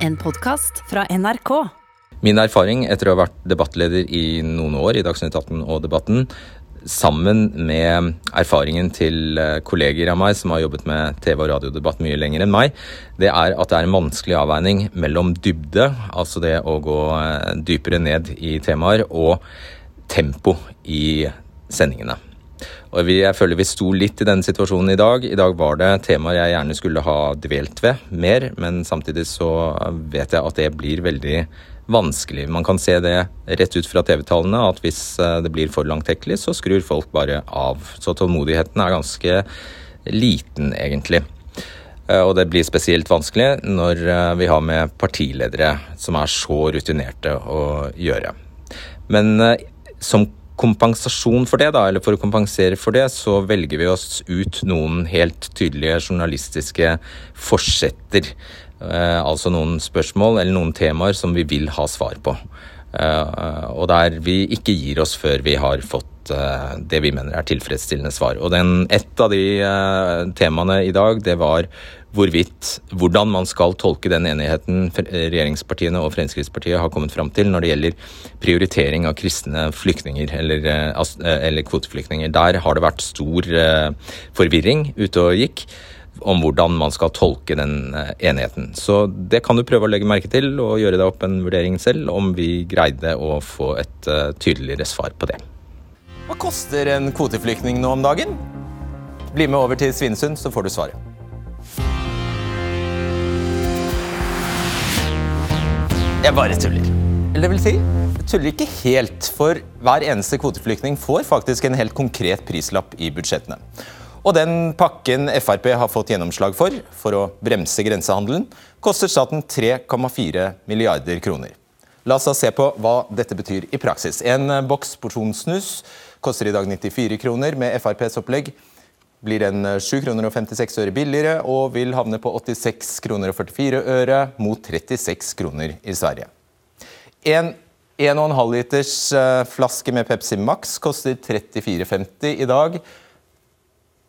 En podkast fra NRK. Min erfaring etter å ha vært debattleder i noen år i Dagsnytt 18 og Debatten, sammen med erfaringen til eh, kolleger av meg som har jobbet med TV- og radiodebatt mye lenger enn meg, det er at det er en vanskelig avveining mellom dybde, altså det å gå eh, dypere ned i temaer, og tempo i sendingene. Og jeg føler vi sto litt i denne situasjonen i dag. I dag var det temaer jeg gjerne skulle ha dvelt ved mer, men samtidig så vet jeg at det blir veldig vanskelig. Man kan se det rett ut fra TV-tallene, at hvis eh, det blir for langtekkelig, så skrur folk bare av. Så tålmodigheten er ganske liten, egentlig. Eh, og det blir spesielt vanskelig når eh, vi har med partiledere som er så rutinerte å gjøre. Men som kompensasjon for det, da, eller for å kompensere for det, så velger vi oss ut noen helt tydelige journalistiske forsetter. Eh, altså noen spørsmål eller noen temaer som vi vil ha svar på. Eh, og der vi ikke gir oss før vi har fått eh, det vi mener er tilfredsstillende svar. Og den, Et av de eh, temaene i dag det var hvorvidt hvordan man skal tolke den enigheten regjeringspartiene og Fremskrittspartiet har kommet fram til når det gjelder prioritering av kristne flyktninger eller, eh, eh, eller kvoteflyktninger. Der har det vært stor eh, forvirring ute og gikk om hvordan man skal tolke den enigheten. Så det kan du prøve å legge merke til og gjøre deg opp en vurdering selv, om vi greide å få et tydeligere svar på det. Hva koster en kvoteflyktning nå om dagen? Bli med over til Svinesund, så får du svaret. Jeg bare tuller. Eller det vil si, jeg tuller ikke helt, for hver eneste kvoteflyktning får faktisk en helt konkret prislapp i budsjettene. Og den pakken Frp har fått gjennomslag for, for å bremse grensehandelen, koster staten 3,4 milliarder kroner. La oss da se på hva dette betyr i praksis. En boks porsjonssnus koster i dag 94 kroner. Med FrPs opplegg blir den 7 kroner og 56 øre billigere og vil havne på 86 kroner og 44 øre mot 36 kroner i Sverige. En 1,5 liters eh, flaske med Pepsi Max koster 34,50 i dag.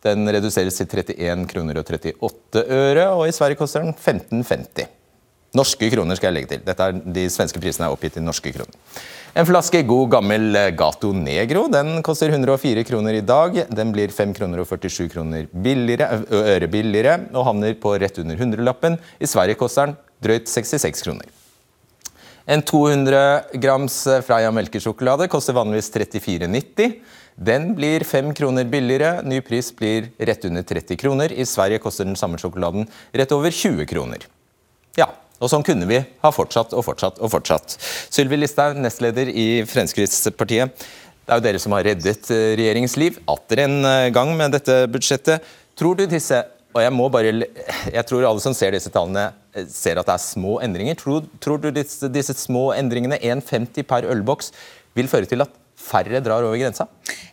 Den reduseres til 31 kroner og 38 øre, og i Sverige koster den 15,50. Norske kroner skal jeg legge til. Dette er, de svenske prisene er oppgitt i norske kroner. En flaske god gammel eh, Gato Negro den koster 104 kroner i dag. Den blir 5 kroner og 47 kroner øre billigere og havner på rett under 100-lappen. I Sverige koster den drøyt 66 kroner. En 200 grams eh, Freia melkesjokolade koster vanligvis 34,90. Den blir 5 kroner billigere. Ny pris blir rett under 30 kroner. I Sverige koster den samme sjokoladen rett over 20 kroner. Ja, og sånn kunne vi ha fortsatt og fortsatt og fortsatt. Sylvi Listhaug, nestleder i Fremskrittspartiet. Det er jo dere som har reddet eh, regjeringens liv atter en eh, gang med dette budsjettet. Tror du disse og jeg må bare, jeg tror alle som ser disse tallene, eh, ser at det er små endringer. Tror, tror du disse, disse små endringene, 1,50 per ølboks, vil føre til at færre drar over grensa?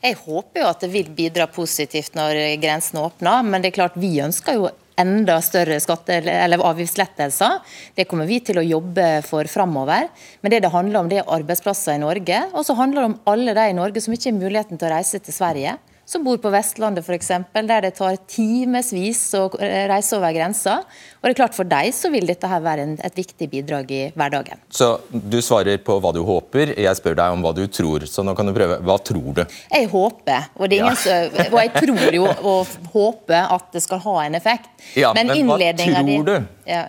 Jeg håper jo at det vil bidra positivt når grensen åpner, men det er klart vi ønsker jo enda større skatte- eller avgiftslettelser. Det kommer vi til å jobbe for framover. Men det det handler om, det er arbeidsplasser i Norge. Og så handler det om alle de i Norge som ikke har muligheten til å reise til Sverige som bor på Vestlandet f.eks., der det tar timevis å reise over grensa. Og det er klart For deg så vil dette her være en, et viktig bidrag i hverdagen. Så du svarer på hva du håper, jeg spør deg om hva du tror. Så nå kan du prøve. Hva tror du? Jeg håper, og, ja. og jeg tror jo og håper at det skal ha en effekt. Ja, men, men hva tror du? Ja,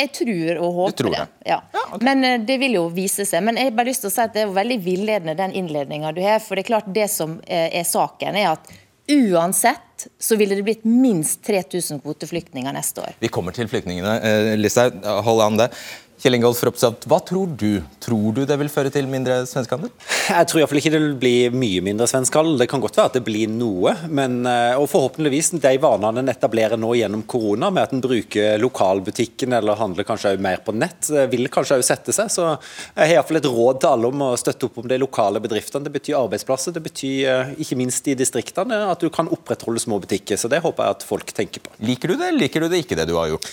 jeg tror og håper det. det. Ja. Ja, okay. Men uh, det vil jo vise seg. Men jeg har bare lyst til å si at det er veldig villedende den innledninga du har. For det er klart det som uh, er saken, er at uansett så ville det blitt minst 3000 kvoteflyktninger neste år. Vi kommer til flyktningene. Uh, Listhaug, hold an det. Kjell Ingolf Ropstad, hva tror du? Tror du det vil føre til mindre svenskehandel? Jeg tror iallfall ikke det vil bli mye mindre svenskehandel. Det kan godt være at det blir noe. Men, eh, og forhåpentligvis de vanene en etablerer nå gjennom korona, med at en bruker lokalbutikken eller handler kanskje mer på nett, eh, vil kanskje også sette seg. Så jeg har iallfall et råd til alle om å støtte opp om de lokale bedriftene. Det betyr arbeidsplasser. Det betyr eh, ikke minst i distriktene at du kan opprettholde små butikker. Så det håper jeg at folk tenker på. Liker du det, eller liker du det ikke, det du har gjort?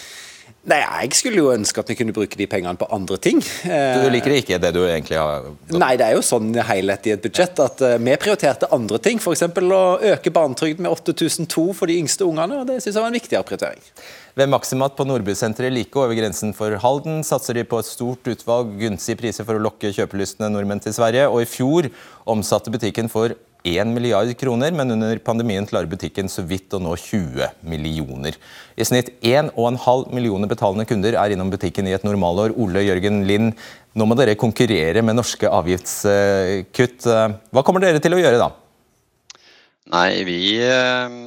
Nei, Jeg skulle jo ønske at vi kunne bruke de pengene på andre ting. Du liker ikke det du egentlig har Nei, det er jo sånn helhet i et budsjett at uh, vi prioriterte andre ting. F.eks. å øke barnetrygden med 8002 for de yngste ungene. og Det synes jeg var en viktigere prioritering. Ved Maximat på Nordbysenteret like over grensen for Halden satser de på et stort utvalg gunstige priser for å lokke kjøpelystne nordmenn til Sverige. Og i fjor omsatte butikken for 1 milliard kroner, men under pandemien klarer butikken så vidt å nå 20 millioner. I snitt 1,5 millioner betalende kunder er innom butikken i et normalår. Ole Jørgen Lind, nå må dere konkurrere med norske avgiftskutt. Hva kommer dere til å gjøre da? Nei, vi, eh,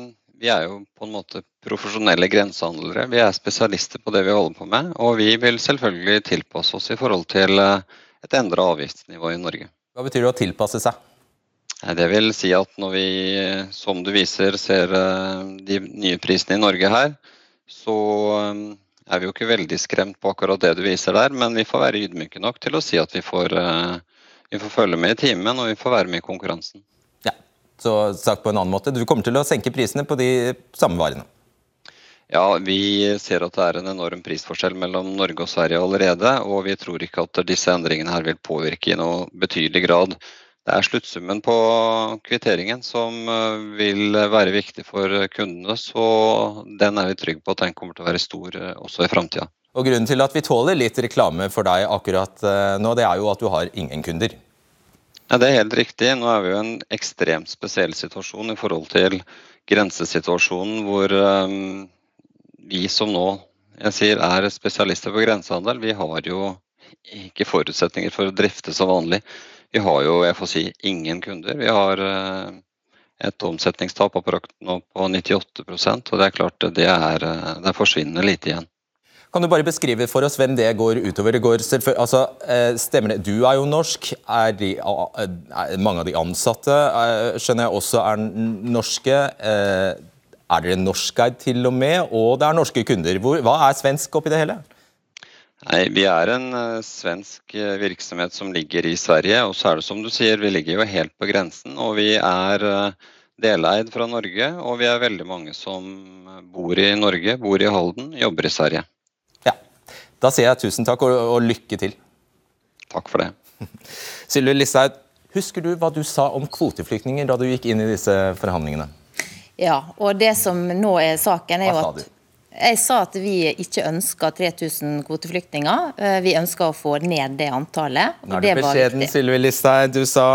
vi er jo på en måte profesjonelle grensehandlere. Vi er spesialister på det vi holder på med. Og vi vil selvfølgelig tilpasse oss i forhold til eh, et endra avgiftsnivå i Norge. Hva betyr det å tilpasse seg? Det vil si at når vi, som du viser, ser eh, de nye prisene i Norge her, så eh, er vi jo ikke veldig skremt på akkurat det du viser der, men vi får være ydmyke nok til å si at vi får, eh, vi får følge med i timen og vi får være med i konkurransen. Ja, så sagt på en annen måte, Du kommer til å senke prisene på de samme varene? Ja, vi ser at det er en enorm prisforskjell mellom Norge og Sverige allerede. Og vi tror ikke at disse endringene her vil påvirke i noe betydelig grad det er sluttsummen på kvitteringen som eh, vil være viktig for kundene. Så den er vi trygge på at den kommer til å være stor eh, også i framtida. Og Grunnen til at vi tåler litt reklame for deg akkurat eh, nå, det er jo at du har ingen kunder. Ja, Det er helt riktig. Nå er vi jo i en ekstremt spesiell situasjon i forhold til grensesituasjonen hvor um, vi som nå jeg sier, er spesialister på grensehandel, vi har jo ikke forutsetninger for å drifte som vanlig. Vi har jo jeg får si, ingen kunder. Vi har eh, et omsetningstap på 98% og det er klart det er, det er forsvinner lite igjen. Kan du bare beskrive for oss hvem det går utover? Det går altså, eh, stemmer det? Du er jo norsk. Er, de, er mange av de ansatte skjønner jeg også er norske? Er dere norskeid til og med? Og det er norske kunder. Hva er svensk oppi det hele? Nei, Vi er en uh, svensk uh, virksomhet som ligger i Sverige. Og så er det som du sier, vi ligger jo helt på grensen. Og vi er uh, deleid fra Norge. Og vi er veldig mange som bor i Norge, bor i Halden, jobber i Sverige. Ja, Da sier jeg tusen takk og, og lykke til. Takk for det. Sylvi Listhaug, husker du hva du sa om kvoteflyktninger da du gikk inn i disse forhandlingene? Ja, og det som nå er saken er jo at jeg sa at vi ikke ønsker 3000 kvoteflyktninger. Eh, vi ønsker å få ned det antallet. Nå er det, det beskjeden, Sylvi Listhaug. Du sa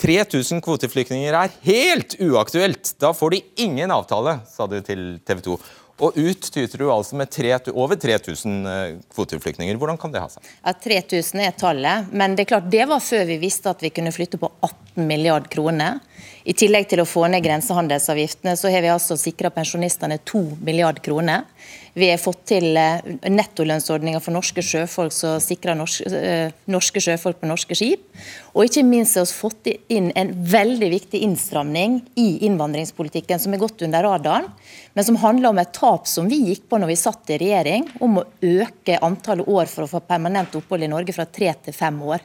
3000 kvoteflyktninger er helt uaktuelt. Da får de ingen avtale, sa du til TV 2. Og ut tyter du altså med tre, over 3000 eh, kvoteflyktninger. Hvordan kan det ha seg? Ja, 3000 er tallet, men det er klart det var før vi visste at vi kunne flytte på 18 milliard kroner. I tillegg til å få ned grensehandelsavgiftene, så har vi altså sikra pensjonistene 2 milliard kroner. Vi har fått til eh, nettolønnsordninger for norske sjøfolk som sikrer eh, norske sjøfolk på norske skip. Og ikke minst har vi fått inn en veldig viktig innstramning i innvandringspolitikken som er gått under radaren, men som handler om et tap som vi gikk på når vi satt i regjering, om å øke antallet år for å få permanent opphold i Norge fra tre til fem år.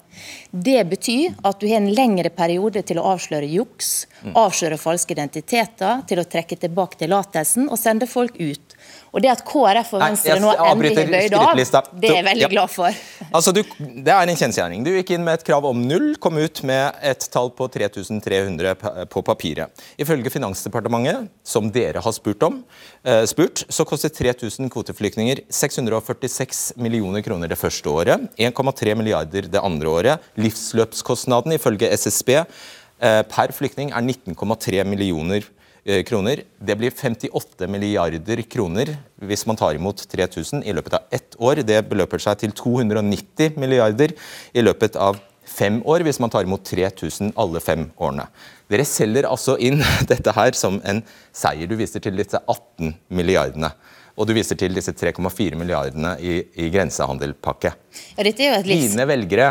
Det betyr at du har en lengre periode til å avsløre juks, avsløre falske identiteter, til å trekke tilbake tillatelsen og sende folk ut. Og Det at KrF og Venstre nå endelig bøyd av, det er jeg veldig glad for. Altså, du, det er en kjensgjerning. Du gikk inn med et krav om null, kom ut med et tall på 3300 på papiret. Ifølge Finansdepartementet, som dere har spurt om, eh, spurt, så koster 3000 kvoteflyktninger 646 millioner kroner det første året, 1,3 milliarder det andre året. Livsløpskostnaden ifølge SSB eh, per flyktning er 19,3 millioner kroner Eh. Det blir 58 milliarder kroner hvis man tar imot 3000 i løpet av ett år. Det beløper seg til 290 milliarder i løpet av fem år hvis man tar imot 3000 alle fem årene. Dere selger altså inn dette her som en seier. Du viser til disse 18 milliardene. Og du viser til disse 3,4 milliardene i, i grensehandelpakke. Ja, Dine velgere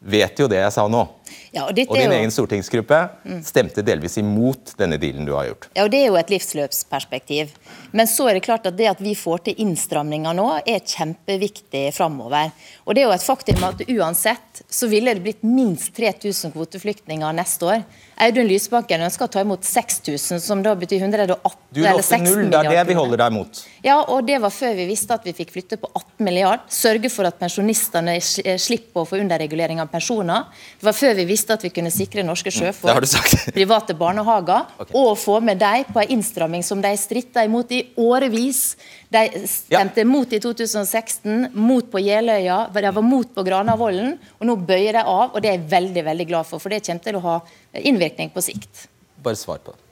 vet jo det jeg sa nå. Ja, og, og din jo... egen stortingsgruppe stemte delvis imot denne dealen du har gjort. Ja, og Det er jo et livsløpsperspektiv. Men så er det klart at det at vi får til innstramninger nå, er kjempeviktig framover. Og det er jo et faktum at uansett så ville det blitt minst 3000 kvoteflyktninger neste år. Audun Lysbakken ønsker å ta imot 6000, som da betyr 118 du eller 6 null, milliarder. Det er det vi holder deg imot. Ja, og det var før vi visste at vi fikk flytte på 18 milliard. Sørge for at pensjonistene slipper å få underregulering av pensjoner. Det var før vi visste at vi kunne sikre norske sjøfolk, private barnehager, okay. og få med dem på en innstramming som de stritta imot i årevis. De stemte ja. mot i 2016, mot på Jeløya, de var mot på Granavolden, og nå bøyer de av. og Det er jeg veldig veldig glad for, for det kommer til å ha innvirkning på sikt. Bare svar på det.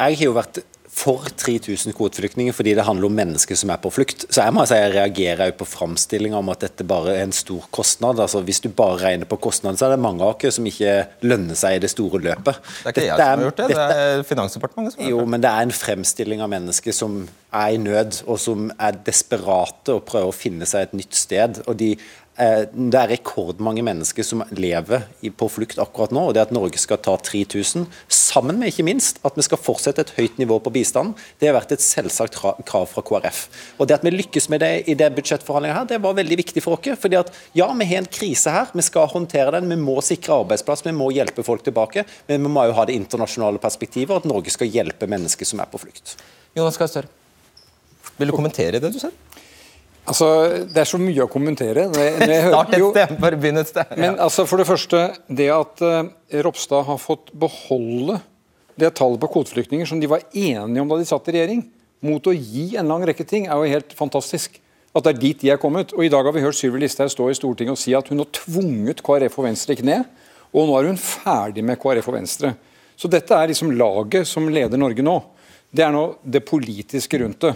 Jeg har jo vært for 3000 kvoteflyktninger fordi det handler om mennesker som er på flukt. Så jeg må si jeg reagerer på framstillinga om at dette bare er en stor kostnad. Altså Hvis du bare regner på kostnaden, så er det mange av oss som ikke lønner seg i det store løpet. Det er ikke jeg som har gjort det, det er Finansdepartementet som har gjort det. Jo, men det er en fremstilling av mennesker som er i nød, og som er desperate og prøver å finne seg et nytt sted. og de det er rekordmange mennesker som lever på flukt akkurat nå. og det At Norge skal ta 3000, sammen med ikke minst at vi skal fortsette et høyt nivå på bistanden, det har vært et selvsagt krav fra KrF. Og Det at vi lykkes med det i det budsjettforhandlingene her, det var veldig viktig for oss. fordi at ja, vi har en krise her, vi skal håndtere den, vi må sikre arbeidsplass, vi må hjelpe folk tilbake. Men vi må jo ha det internasjonale perspektivet, at Norge skal hjelpe mennesker som er på flukt. Jonas Gahr Støre, vil du kommentere det du ser? Altså, Det er så mye å kommentere. Start et sted, bare begynn et sted. Men altså, for det første, det at uh, Ropstad har fått beholde det tallet på kvoteflyktninger som de var enige om da de satt i regjering, mot å gi en lang rekke ting, er jo helt fantastisk. At det er dit de er kommet. Og I dag har vi hørt Sylvi Listhaug stå i Stortinget og si at hun har tvunget KrF og Venstre i kne, og nå er hun ferdig med KrF og Venstre. Så dette er liksom laget som leder Norge nå. Det er nå det politiske rundt det.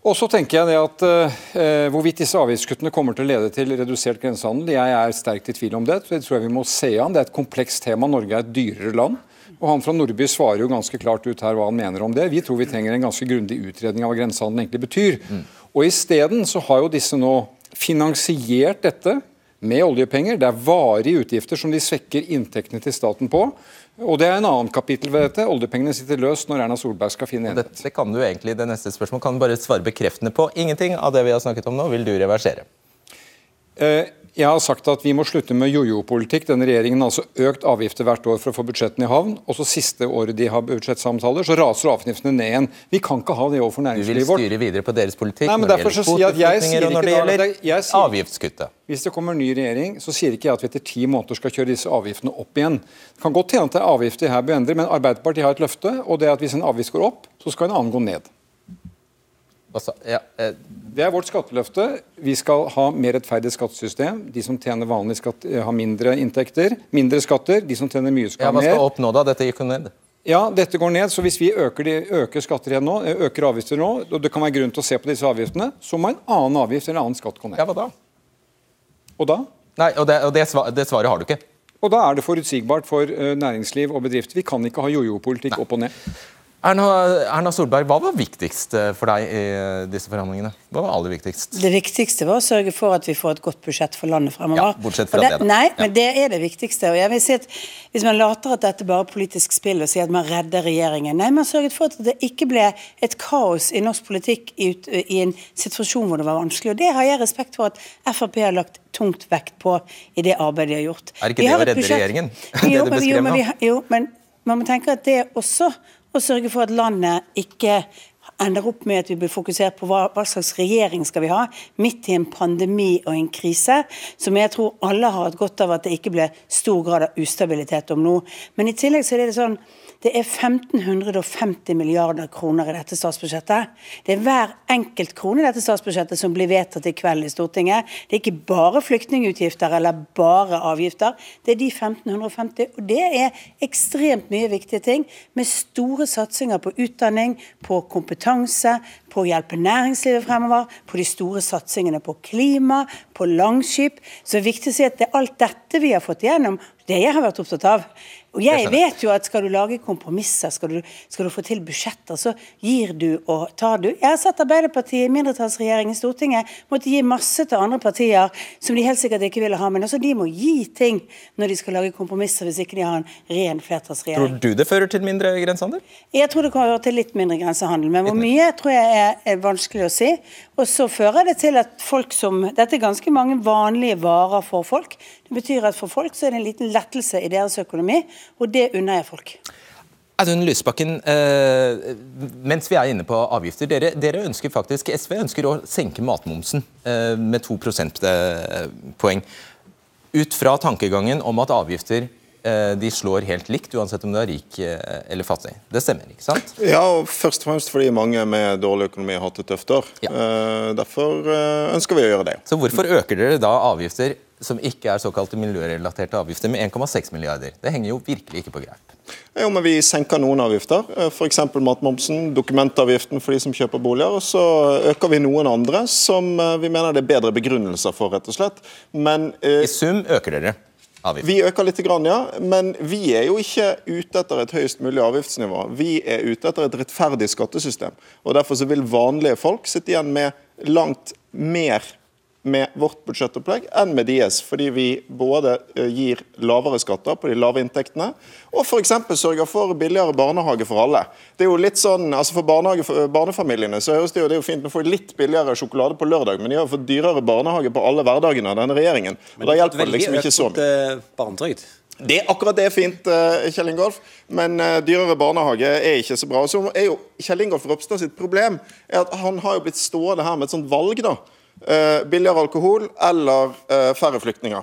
Og så tenker jeg at eh, Hvorvidt disse avgiftskuttene kommer til å lede til redusert grensehandel, jeg er sterkt i tvil om det. Det tror jeg vi må se an. Det er et komplekst tema. Norge er et dyrere land. Og Han fra Nordby svarer jo ganske klart ut her hva han mener om det. Vi tror vi trenger en ganske grundig utredning av hva grensehandel egentlig betyr. Mm. Og Isteden så har jo disse nå finansiert dette med oljepenger. Det er varige utgifter som de svekker inntektene til staten på. Og Det er en annen kapittel ved dette. Oljepengene sitter løst når Erna Solberg skal finne enighet. Det, det kan du egentlig det neste spørsmål kan du bare svare bekreftende på. Ingenting av det vi har snakket om nå vil du reversere? Eh, jeg har sagt at vi må slutte med jojo-politikk. Denne regjeringen har altså økt avgifter hvert år for å få budsjettene i havn. Og så siste året de har budsjettsamtaler, så raser avgiftene ned igjen. Vi kan ikke ha det overfor næringslivet vårt. Du vil styre videre på deres politikk Nei, men når det gjelder kvoteflyktninger og når det gjelder avgiftskuttet. Hvis det kommer en ny regjering, så sier ikke jeg at vi etter ti måneder skal kjøre disse avgiftene opp igjen. Det kan godt hende at det er avgifter her bør endre, men Arbeiderpartiet har et løfte, og det er at hvis en avgift går opp, så skal en annen gå ned. Ja, eh. Det er vårt skatteløfte. Vi skal ha mer rettferdig skattesystem. De som tjener vanlig skatt, eh, har mindre inntekter. Mindre skatter. De som tjener mye, skal ha mer. Ja, Hva skal opp nå, da? Dette gikk jo ned. Ja, dette går ned. Så hvis vi øker, de, øker skatter igjen nå, eh, øker avgifter nå, og det kan være grunn til å se på disse avgiftene, så må en annen avgift eller en annen skatt gå ned. Ja, hva da? Og da? Nei, og, det, og det, det svaret har du ikke. Og da er det forutsigbart for næringsliv og bedrifter. Vi kan ikke ha jojo-politikk opp og ned. Erna, Erna, Solberg, hva var viktigst eh, for deg i eh, disse forhandlingene? Hva var aller viktigst? Det viktigste var å sørge for at vi får et godt budsjett for landet fremover. Ja, bortsett fra det, det, da. Nei, ja. men det er det viktigste. Og jeg vil si at Hvis man later at dette bare er politisk spill og sier at man redder regjeringen Nei, man sørget for at det ikke ble et kaos i norsk politikk i, i en situasjon hvor det var vanskelig. Og det har jeg respekt for at Frp har lagt tungt vekt på i det arbeidet de har gjort. Er ikke det å redde budsjett... regjeringen? Jo, det du beskrev nå? Jo, men man må tenke at det også og sørge for at landet ikke ender opp med at vi blir fokusert på hva, hva, slags regjering skal vi ha, midt i en pandemi og en krise, som jeg tror alle har hatt godt av at det ikke ble stor grad av ustabilitet om nå. Men i tillegg så er det sånn det er 1550 milliarder kroner i dette statsbudsjettet. Det er hver enkelt krone i dette statsbudsjettet som blir vedtatt i kveld i Stortinget. Det er ikke bare flyktningutgifter eller bare avgifter. Det er de 1550, og det er ekstremt mye viktige ting. Med store satsinger på utdanning, på kompetanse, på å hjelpe næringslivet fremover, på de store satsingene på klima, på Langskip. Så det er viktig å si at det er alt dette vi har fått igjennom. det jeg har vært opptatt av. Og jeg vet jo at skal du lage kompromisser, skal du, skal du få til budsjetter, så gir du og tar du. Jeg har sett Arbeiderpartiet i mindretallsregjering i Stortinget måtte gi masse til andre partier som de helt sikkert ikke ville ha. Men også de må gi ting når de skal lage kompromisser, hvis ikke de har en ren flertallsregjering. Tror du det fører til mindre grensehandel? Jeg tror det kan høre til litt mindre grensehandel, men hvor mye tror jeg er, er vanskelig å si. Og så fører det til at folk som Dette er ganske mange vanlige varer for folk. Det betyr at for folk så er det en liten lettelse i deres økonomi. Og det unner jeg folk. Audun Lysbakken, eh, mens vi er inne på avgifter. Dere, dere, ønsker faktisk, SV ønsker å senke matmomsen eh, med to prosentpoeng. Ut fra tankegangen om at avgifter eh, de slår helt likt, uansett om du er rik eh, eller fattig. Det stemmer, ikke sant? Ja, og først og fremst fordi mange med dårlig økonomi har hatt det tøft år. Ja. Eh, derfor eh, ønsker vi å gjøre det. Så hvorfor øker dere da avgifter som ikke er såkalte miljørelaterte avgifter, med 1,6 milliarder. Det henger jo virkelig ikke på greip. Jo, men Vi senker noen avgifter, eh, f.eks. matmomsen, dokumentavgiften for de som kjøper boliger. og Så øker vi noen andre som eh, vi mener det er bedre begrunnelser for, rett og slett. Men, uh... I sum øker dere? Avgift. Vi øker litt, ja, men vi er jo ikke ute etter et høyest mulig avgiftsnivå. Vi er ute etter et rettferdig skattesystem. og Derfor så vil vanlige folk sitte igjen med langt mer med vårt budsjettopplegg enn med deres, fordi vi både eh, gir lavere skatter på de lave inntektene og f.eks. sørger for billigere barnehage for alle. Det er jo litt sånn, altså For, for barnefamiliene så høres det jo, det er jo fint å få litt billigere sjokolade på lørdag, men de har fått dyrere barnehage på alle hverdagene av denne regjeringen. og da hjelper det liksom ikke så mye. Eh. Det, akkurat det er fint, eh, Kjell Ingolf, men dyrere barnehage er ikke så bra. Så er jo Kjell Ingolf Ropstad sitt problem er at han har jo blitt stående her med et sånt valg. da, Eh, billigere alkohol eller eh, færre flyktninger.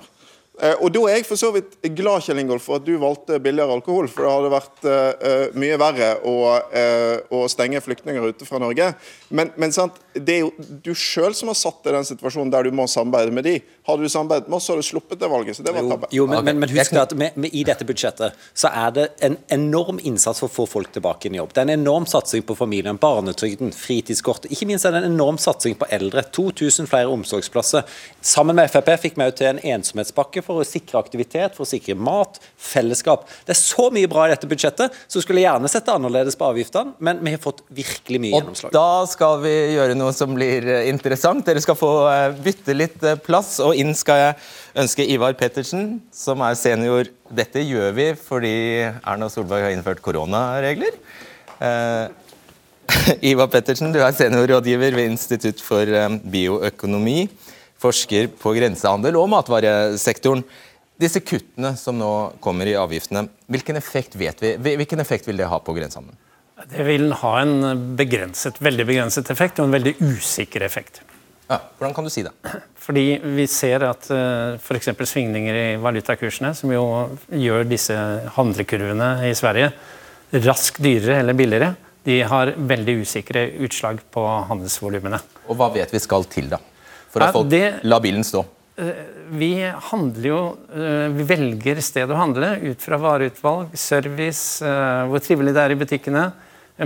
Eh, og Da er jeg for så vidt glad Kjell Ingolf, for at du valgte billigere alkohol. For det hadde vært uh, mye verre å, uh, å, stenge flyktninger ute fra Norge. Men, men sant, det er jo du sjøl som har satt deg i den situasjonen der du må samarbeide med de. Hadde du samarbeidet med oss, så hadde du sluppet det valget. så det var tabbe. Jo, men, men, men, husk at med, med, i dette budsjettet så er det en enorm innsats for å få folk tilbake i jobb. Det er en enorm satsing på familien, barnetrygden, fritidskortet. Ikke minst er det en enorm satsing på eldre. 2000 flere omsorgsplasser. Sammen med Frp fikk vi òg til en ensomhetspakke for å sikre aktivitet, for å sikre mat, fellesskap. Det er så mye bra i dette budsjettet, så skulle jeg gjerne sett det annerledes på avgiftene, men vi har fått virkelig mye og gjennomslag. Da skal vi gjøre noe som blir eh, interessant. Dere skal få eh, bytte litt eh, plass, og inn skal jeg ønske Ivar Pettersen, som er senior. Dette gjør vi fordi Erna Solberg har innført koronaregler. Ivar Pettersen, du er seniorrådgiver ved Institutt for bioøkonomi forsker på grensehandel og matvaresektoren. Disse kuttene som nå kommer i avgiftene, hvilken effekt vet vi? Hvilken effekt vil det ha på grensehandelen? Det vil ha en begrenset, veldig begrenset effekt og en veldig usikker effekt. Ja, hvordan kan du si det? Fordi Vi ser at eh, f.eks. svingninger i valutakursene, som jo gjør disse handlekurvene i Sverige raskt dyrere eller billigere, de har veldig usikre utslag på handelsvolumene. Og Hva vet vi skal til, da? For at folk det, la bilen stå? Eh, vi handler jo eh, Vi velger sted å handle ut fra vareutvalg, service, eh, hvor trivelig det er i butikkene.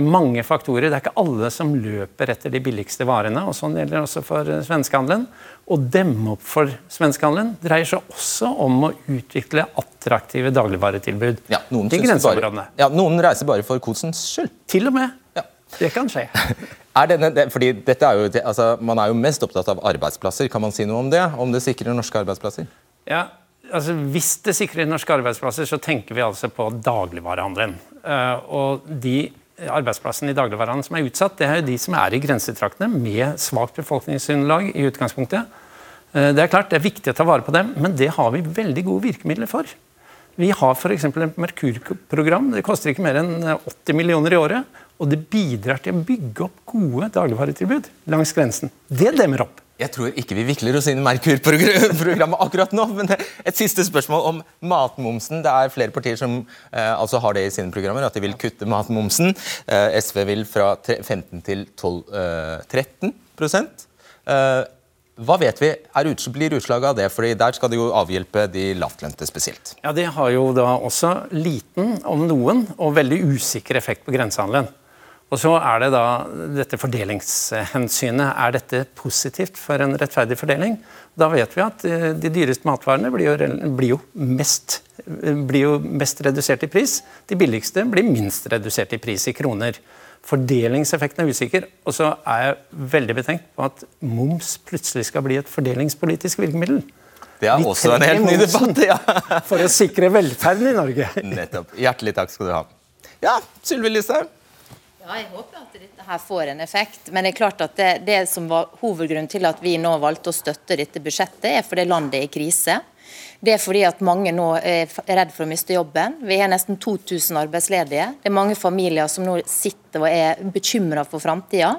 Mange faktorer. Det er ikke alle som løper etter de billigste varene. og Sånn gjelder også for svenskehandelen. Å demme opp for svenskehandelen dreier seg også om å utvikle attraktive dagligvaretilbud ja, noen til bare, Ja, noen reiser bare for kosens skyld. Til og med. Det kan skje. Er denne, fordi dette er jo, altså, Man er jo mest opptatt av arbeidsplasser. Kan man si noe om det? Om det sikrer norske arbeidsplasser? Ja, altså Hvis det sikrer norske arbeidsplasser, så tenker vi altså på dagligvarehandelen. Uh, og de arbeidsplassene i dagligvarehandelen som er utsatt, det er jo de som er i grensetraktene med svakt befolkningsunderlag i utgangspunktet. Uh, det er klart, det er viktig å ta vare på dem, men det har vi veldig gode virkemidler for. Vi har f.eks. et Merkur-program. Det koster ikke mer enn 80 millioner i året. Og det bidrar til å bygge opp gode dagligvaretilbud langs grensen. Det demmer opp. Jeg tror ikke vi vikler oss inn i Merkur-programmet akkurat nå. Men et siste spørsmål om matmomsen. Det er flere partier som eh, altså har det i sine programmer, at de vil kutte matmomsen. Eh, SV vil fra 15 til 12, eh, 13 eh, hva vet vi er ut, blir utslaget av det? Fordi Der skal det jo avhjelpe de lavtlønte spesielt. Ja, Det har jo da også liten, om noen, og veldig usikker effekt på grensehandelen. Og så er det da dette fordelingshensynet. Er dette positivt for en rettferdig fordeling? Da vet vi at eh, de dyreste matvarene blir jo, blir jo, mest, blir jo mest redusert i pris. De billigste blir minst redusert i pris i kroner. Fordelingseffekten er usikker. Og så er jeg veldig betenkt på at moms plutselig skal bli et fordelingspolitisk virkemiddel. Det er også en helt ny debatt. Ja. For å sikre velferden i Norge. Nettopp. Hjertelig takk skal du ha. Ja, Sylvi Listhaug. Ja, jeg håper at dette her får en effekt. Men det er klart at det, det som var hovedgrunnen til at vi nå valgte å støtte dette budsjettet, er fordi landet er i krise. Det er fordi at mange nå er redd for å miste jobben. Vi har nesten 2000 arbeidsledige. Det er mange familier som nå sitter og er bekymra for framtida.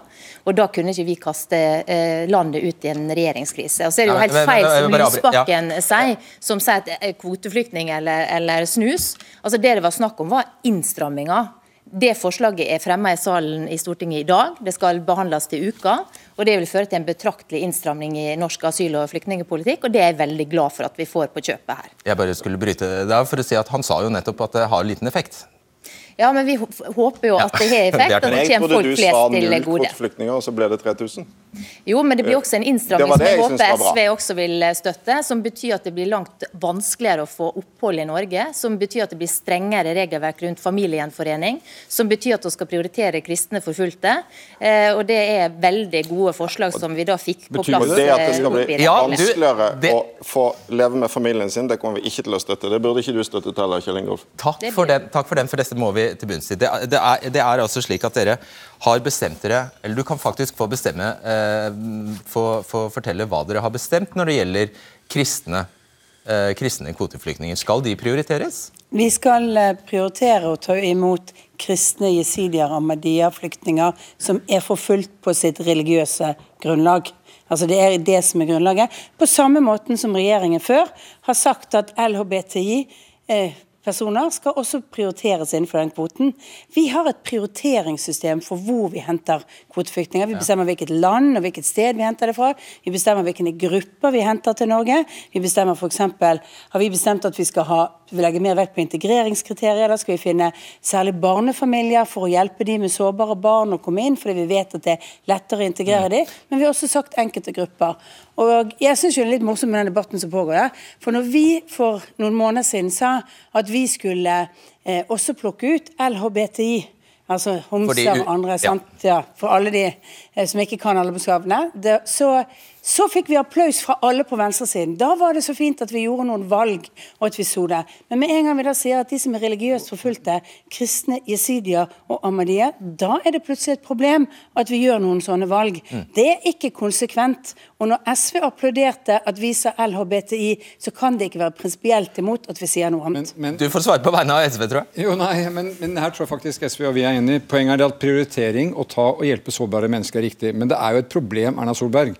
Og da kunne ikke vi kaste eh, landet ut i en regjeringskrise. Og så er det jo helt feil som Lysbakken sier, som sier at kvoteflyktning eller, eller snus. Altså Det det var snakk om, var innstramminger. Det forslaget er fremma i salen i Stortinget i dag. Det skal behandles til uka. og Det vil føre til en betraktelig innstramning i norsk asyl- og flyktningpolitikk. og Det er jeg veldig glad for at vi får på kjøpet her. Jeg bare skulle bryte der for å si at Han sa jo nettopp at det har liten effekt. Ja, men vi håper jo at det har effekt, og det kommer folk flest til gode. Jeg trodde du sa null kvoteflyktninger, og så ble det 3000. Jo, men det blir også en innstramming som jeg håper SV også vil eh, støtte, som betyr at det blir langt vanskeligere å få opphold i Norge, som betyr at det blir strengere regelverk rundt familiegjenforening, som betyr at vi skal prioritere kristne forfulgte. Eh, og Det er veldig gode forslag som vi da fikk på plass. Det at det skal bli vanskeligere å få leve med familien sin, det kommer vi ikke til å støtte. Det burde ikke du støtte heller, Kjell Ingolf. Takk for den, takk for den, for dette må vi til bunns i. Det, er, det er altså slik at dere har bestemt dere Eller du kan faktisk få bestemme eh, få, få, fortelle hva dere har bestemt når det gjelder kristne, eh, kristne kvoteflyktninger. Skal de prioriteres? Vi skal eh, prioritere å ta imot kristne jesidier og ahmadiyya-flyktninger som er forfulgt på sitt religiøse grunnlag. Altså Det er det som er grunnlaget. På samme måten som regjeringen før har sagt at LHBTI eh, personer skal også prioriteres innenfor den kvoten. Vi har et prioriteringssystem for hvor vi henter kvoteflyktninger. Vi bestemmer hvilket land og hvilket sted vi henter det fra. Vi bestemmer hvilke grupper vi henter til Norge. Vi bestemmer eksempel, har vi bestemt at vi skal ha, vi legger mer vekt på integreringskriterier. Da skal vi finne særlig barnefamilier for å hjelpe de med sårbare barn å komme inn, fordi vi vet at det er lettere å integrere mm. de. Men vi har også sagt enkelte grupper. Og jeg syns det er litt morsomt med den debatten som pågår. Ja. For når vi for noen måneder siden sa at vi skulle eh, også plukke ut LHBTI, altså homser og andre, ja. Ja, for alle de eh, som ikke kan alle bokstavene, så så fikk vi applaus fra alle på venstresiden. Da var det så fint at vi gjorde noen valg, og at vi så det. Men med en gang vi da sier at de som er religiøst forfulgte, kristne, jesidier og ahmadiyya, da er det plutselig et problem at vi gjør noen sånne valg. Mm. Det er ikke konsekvent. Og når SV applauderte at vi sa LHBTI, så kan det ikke være prinsipielt imot at vi sier noe annet. Men, men, du får svare på vegne av SV, tror jeg. Jo, nei, men, men her tror jeg faktisk SV og vi er enige. Poenget er at prioritering å ta og hjelpe sårbare mennesker er riktig. Men det er jo et problem, Erna Solberg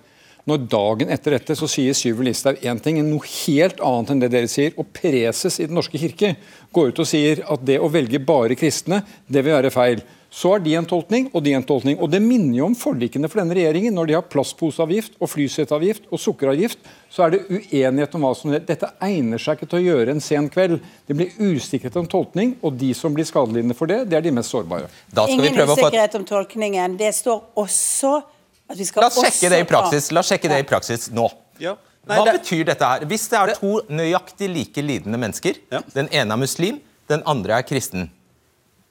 når dagen etter dette så sier Syver Listhaug én ting, noe helt annet enn det dere sier. Og preses i Den norske kirke går ut og sier at det å velge bare kristne, det vil være feil. Så har de en tolkning, og de en tolkning. Og det minner jo om forlikene for denne regjeringen. Når de har plastposeavgift og flyseteavgift og sukkeravgift, så er det uenighet om hva som Dette egner seg ikke til å gjøre en sen kveld. Det blir usikkerhet om tolkning, og de som blir skadelidende for det, det er de mest sårbare. Ingen usikkerhet om tolkningen. Det står også La oss sjekke det i praksis, La oss sjekke det i praksis nå. Ja. Nei, Hva det... betyr dette her? Hvis det er to nøyaktig like lidende mennesker, ja. den ene er muslim, den andre er kristen,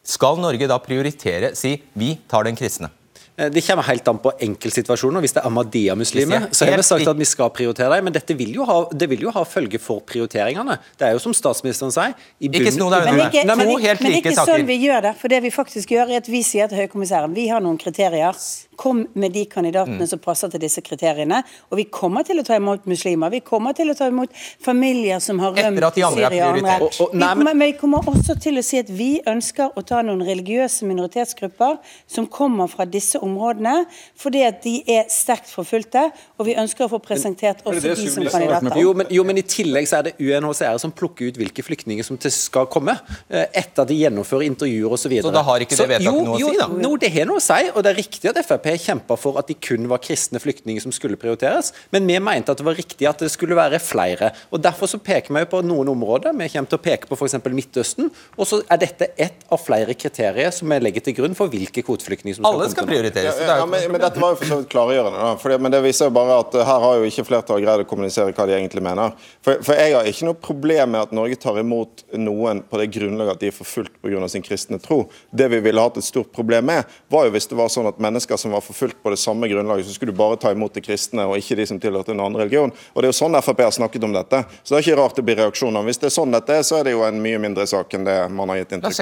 skal Norge da prioritere, si vi tar den kristne? Eh, det kommer helt an på enkeltsituasjoner. Hvis det er Ahmadiyya-muslimer, så har vi sagt at vi skal prioritere dem. Men dette vil jo ha, det vil jo ha følge for prioriteringene. Det er jo som statsministeren sier i bunnen, Ikke sno deg unna. Men, ikke, men, ikke sånn vi gjør det. For det vi faktisk gjør, er at vi sier til høykommissæren vi har noen kriterier. Kom med de kandidatene mm. som passer til disse kriteriene. Og vi kommer til å ta imot muslimer. Vi kommer til å ta imot familier som har rømt Syria og andre. Og, og, nei, men... Vi, kommer, vi kommer også til å si at vi ønsker å ta noen religiøse minoritetsgrupper som kommer fra disse områdene, fordi at de er sterkt forfulgte, og vi ønsker å få presentert også det det de som kandidater. Jo men, jo, men i tillegg så er det UNHCR som plukker ut hvilke flyktninger som skal komme, eh, etter at de gjennomfører intervjuer osv. Så så da har ikke det vedtaket noe å si, da? Jo, det har noe å si, og det er riktig at Frp kjempa for at de kun var kristne flyktninger som skulle prioriteres, men vi mente at det var riktig at det skulle være flere. og Derfor så peker vi på noen områder. Vi kommer til å peke på f.eks. Midtøsten, og så er dette ett av flere kriterier som vi legger til grunn for hvilke kvoteflyktninger som skal Alle skal komme. Prioriteres. Ja, Ja, men, men dette var jo for så vidt klargjørende. Da. Fordi, men det viser jo bare at uh, her har jo ikke flertallet greid å kommunisere hva de egentlig mener. For, for jeg har ikke noe problem med at Norge tar imot noen på det grunnlaget at de er forfulgt pga. sin kristne tro. Det vi ville hatt et stort problem med, var jo hvis det var sånn at mennesker som var forfulgt på det samme grunnlaget, så skulle du bare ta imot de kristne og ikke de som tilhørte en annen religion. Og det er jo sånn Frp har snakket om dette. Så det er ikke rart det blir reaksjoner. Hvis det er sånn dette er, så er det jo en mye mindre sak enn det man har gitt inntrykk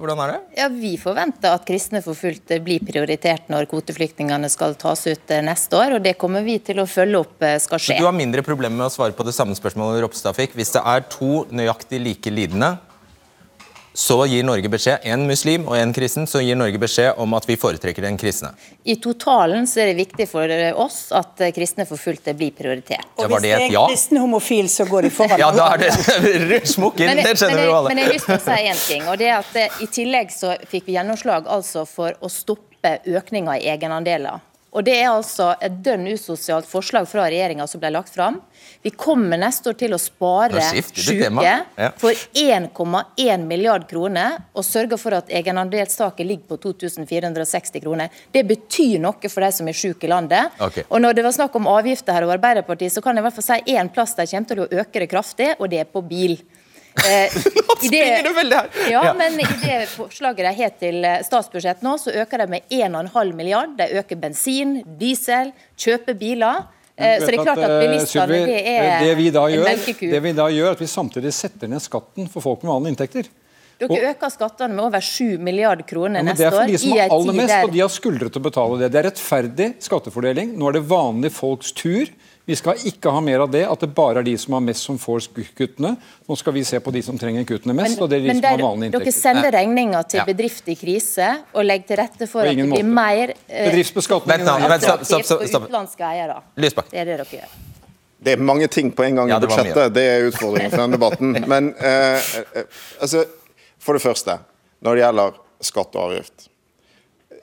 Hvordan er det? Ja, Vi forventer at kristne forfulgte blir prioritert når kvoteflyktningene skal tas ut eh, neste år, og det kommer vi til å følge opp eh, skal skje. Du har mindre problemer med å svare på det samme spørsmålet Ropstad fikk. Hvis det er to nøyaktig like lidende, så gir Norge beskjed, en muslim og en kristen, så gir Norge beskjed om at vi foretrekker den kristne. I totalen så er det viktig for eh, oss at kristne forfulgte blir prioritert. Og hvis det det et er ja? kristen homofil, så går de foran. Ja, da er det smukk inn, Men, det skjønner vi jo alle. men jeg har lyst til å si en ting. og det er at I tillegg så fikk vi gjennomslag altså for å stoppe økninga i egenandeler. Og Det er altså et dønn usosialt forslag fra regjeringa som ble lagt fram. Vi kommer neste år til å spare syke Ja. for 1,1 milliard kroner, og sørge for at egenandelstaket ligger på 2460 kroner. Det betyr noe for de som er syke i landet. Okay. Og Når det var snakk om avgifter her og Arbeiderpartiet, så kan jeg i hvert fall si én plass de kommer til å øke det kraftig, og det er på bil. Eh, det- springer du veldig her. Ja, Ja. men i det forslaget de har til eh, statsbudsjett nå, så øker de med 1,5 milliard. De øker bensin, diesel, kjøper biler. Eh, så det er klart at at bilistene, Sylvi, det eh, er det vi da en gjør, melkeku. Det vi da gjør, at vi samtidig setter ned skatten for folk med vanlige inntekter. Dere øker skattene med over 7 milliarder kroner Ja, neste år. det er for de som har aller mest, der og de har skuldre til å betale det. Det er rettferdig skattefordeling. Nå er det vanlige folks tur. Vi skal ikke ha mer av det, at det bare er de som har mest som får kuttene. Nå skal vi se på de som trenger kuttene mest, og det er de som der, har vanlige dere sender regninger til Ja. bedrifter i krise og legger til rette for at det blir mer eh, Bedriftsbeskatning attraktivt for utenlandske eiere. Lysbakk. Det er det dere gjør. Det er mange ting på en gang Ja, i budsjettet. Det er utfordringen for denne debatten. Men eh, eh, altså, for det første, når det gjelder skatt og avgift.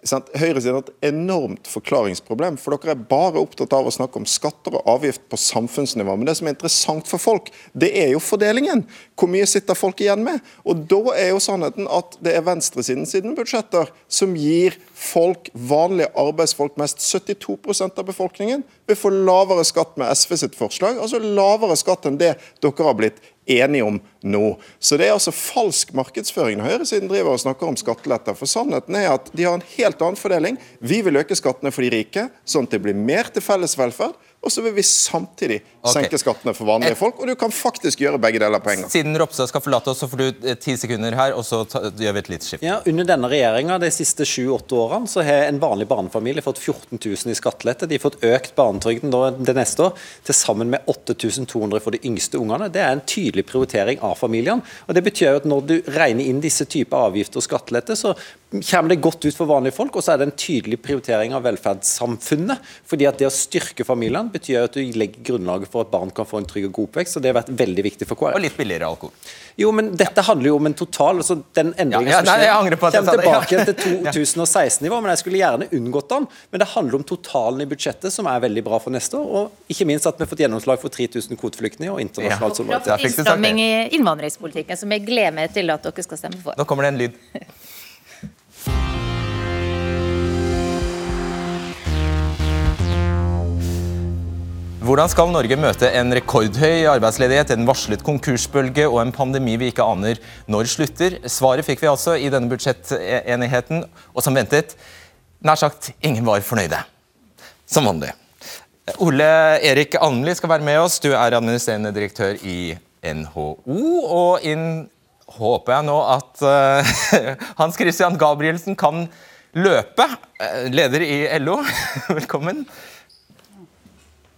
Sant? Høyresiden har et enormt forklaringsproblem, for dere er bare opptatt av å snakke om skatter og avgift på samfunnsnivå. Men det som er interessant for folk, det er jo fordelingen. Hvor mye sitter folk igjen med? Og da er jo sannheten at det er venstresiden sine budsjetter som gir folk, vanlige arbeidsfolk, mest 72% av befolkningen vil få lavere skatt med SV sitt forslag. Altså lavere skatt enn det dere har blitt enige om nå. Så det er altså falsk markedsføring når høyresiden driver og snakker om skatteletter. For sannheten er at de har en helt annen fordeling. Vi vil øke skattene for de rike, sånn at det blir mer til felles velferd. Og så vil vi samtidig Ok. senke skattene for vanlige Et- folk. Og du kan faktisk gjøre begge deler på en gang. Siden Ropstad skal forlate oss, så får du eh, ti sekunder her, og så ta, gjør vi et lite skift. Ja, Under denne regjeringa de siste sju-åtte årene så har en vanlig barnefamilie fått 14 000 i skattelette. De har fått økt barnetrygden det neste år til sammen med 8200 for de yngste ungene. Det er en tydelig prioritering av familiene. og Det betyr jo at når du regner inn disse typer avgifter og skattelette, så kommer det godt ut for vanlige folk, og så er det en tydelig prioritering av velferdssamfunnet. fordi at det å styrke familiene betyr at du legger grunnlaget for at barn kan få en trygg og god oppvekst. og Det har vært veldig viktig for KrF. Og litt billigere alkohol. Jo, men dette handler jo om en total altså Den endringen Ja, ja, som nei, jeg kommer tilbake til 2016-nivå, men jeg skulle gjerne unngått den. Men det handler om totalen i budsjettet, som er veldig bra for neste år. Og ikke minst at vi har fått gjennomslag for 3000 kvoteflyktninger og internasjonalt Ja. solidaritet. Innstramming i innvandringspolitikken, som jeg gleder meg til at dere skal stemme for. Nå kommer det en lyd. Hvordan skal Norge møte en rekordhøy arbeidsledighet, en varslet konkursbølge og en pandemi vi ikke aner når slutter? Svaret fikk vi altså i denne budsjettenigheten, og som ventet, nær sagt ingen var fornøyde. Som vanlig. Ole Erik Almli skal være med oss. Du er administrerende direktør i NHO. Og inn håper jeg nå at eh, Hans Christian Gabrielsen kan løpe. Eh, leder i LO, velkommen.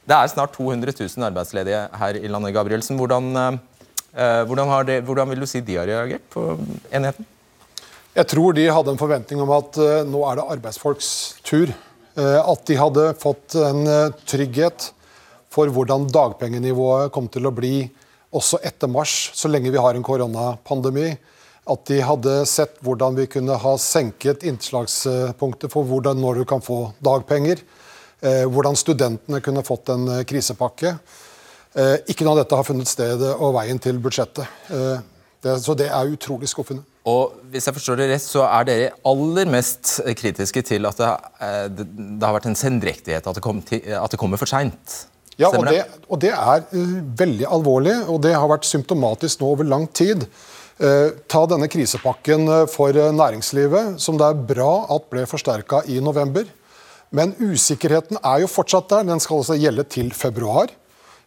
Det er snart 200 000 arbeidsledige her i landet. Gabrielsen. Hvordan, eh, hvordan, har det, hvordan vil du si de har reagert på enigheten? Jeg tror de hadde en forventning om at uh, nå er det arbeidsfolks tur. At de hadde fått en trygghet for hvordan dagpengenivået kom til å bli også etter mars, så lenge vi har en koronapandemi. At de hadde sett hvordan vi kunne ha senket innslagspunktet for hvordan, når du kan få dagpenger. Hvordan studentene kunne fått en krisepakke. Ikke noe av dette har funnet sted og veien til budsjettet. Så det er utrolig skuffende. Og hvis jeg forstår det rett, så er dere aller mest kritiske til at det, eh, det, det har vært en sendrektighet, at det, kom til, at det kommer for seint? Ja, og det, og det, er uh, veldig alvorlig, og det har vært symptomatisk nå over lang tid. Uh, ta denne krisepakken for næringslivet, som det er bra at ble forsterka i november. Men usikkerheten er jo fortsatt der. Den skal altså gjelde til februar.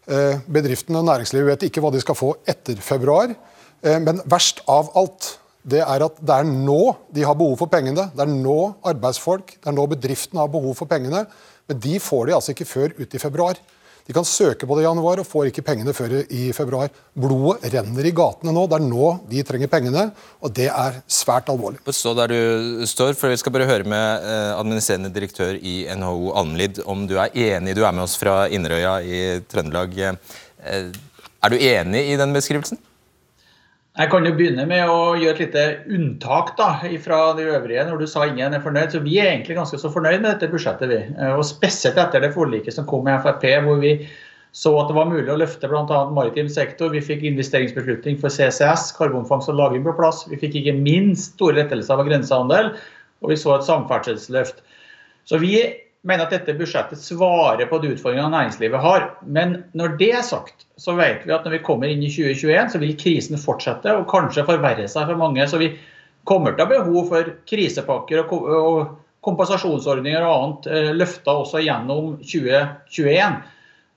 Uh, bedriftene og næringslivet vet ikke hva de skal få etter februar. Eh, men verst av alt det er at det er nå de har behov for pengene. Det er nå arbeidsfolk, det er nå bedriftene har behov for pengene. Men de får de altså ikke før ut i februar. De kan søke på det i januar og får ikke pengene før i februar. Blodet renner i gatene nå. Det er nå de trenger pengene, og det er svært alvorlig. Stå der du står, for Vi skal bare høre med eh, administrerende direktør i NHO Alnlid om du er enig. Du er med oss fra Inderøya i Trøndelag. Eh, er du enig i den beskrivelsen? Jeg kan jo begynne med å gjøre et lite unntak da, fra de øvrige, når du sa ingen er fornøyd. Så Vi er egentlig ganske så fornøyd med dette budsjettet. vi. Eh, og Spesielt etter det forliket som kom med Frp, hvor vi så at det var mulig å løfte bl.a. maritim sektor. Vi fikk investeringsbeslutning for CCS, karbonfangst og -lagring på plass. Vi fikk ikke minst store lettelser av grensehandel, og vi så et samferdselsløft. Så vi mener at dette budsjettet svarer på de utfordringene næringslivet har. Men når det er sagt, så vet vi at når vi kommer inn i 2021, så vil krisen fortsette og kanskje forverre seg for mange. Så vi kommer til å ha behov for krisepakker og kompensasjonsordninger og annet eh, løfta også gjennom 2021.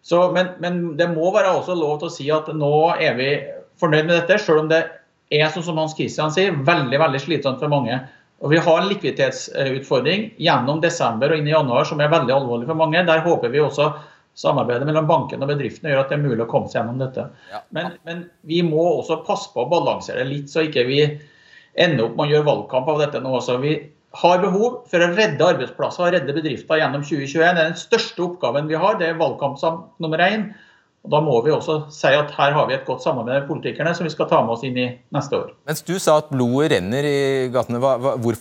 Så, men, men, det må være også lov til å si at nå er vi fornøyd med dette, selv om det er som Hans Christian sier, veldig veldig slitsomt for mange. Og Vi har en likviditetsutfordring gjennom desember og inn i januar som er veldig alvorlig for mange. Der håper vi også samarbeidet mellom banken og bedriftene gjør at det er mulig å komme seg gjennom dette. Men, men, vi må også passe på å balansere litt, så ikke vi ender opp med å gjøre valgkamp av dette nå også. Vi har behov for å redde arbeidsplasser og redde bedrifter gjennom 2021. Det er den største oppgaven vi har. Det er valgkamp nummer én. Og Da må vi også si at her har vi et godt samarbeid med politikerne som vi skal ta med oss inn i neste år. Mens du sa at blodet renner i gatene, hva, hva, hvor,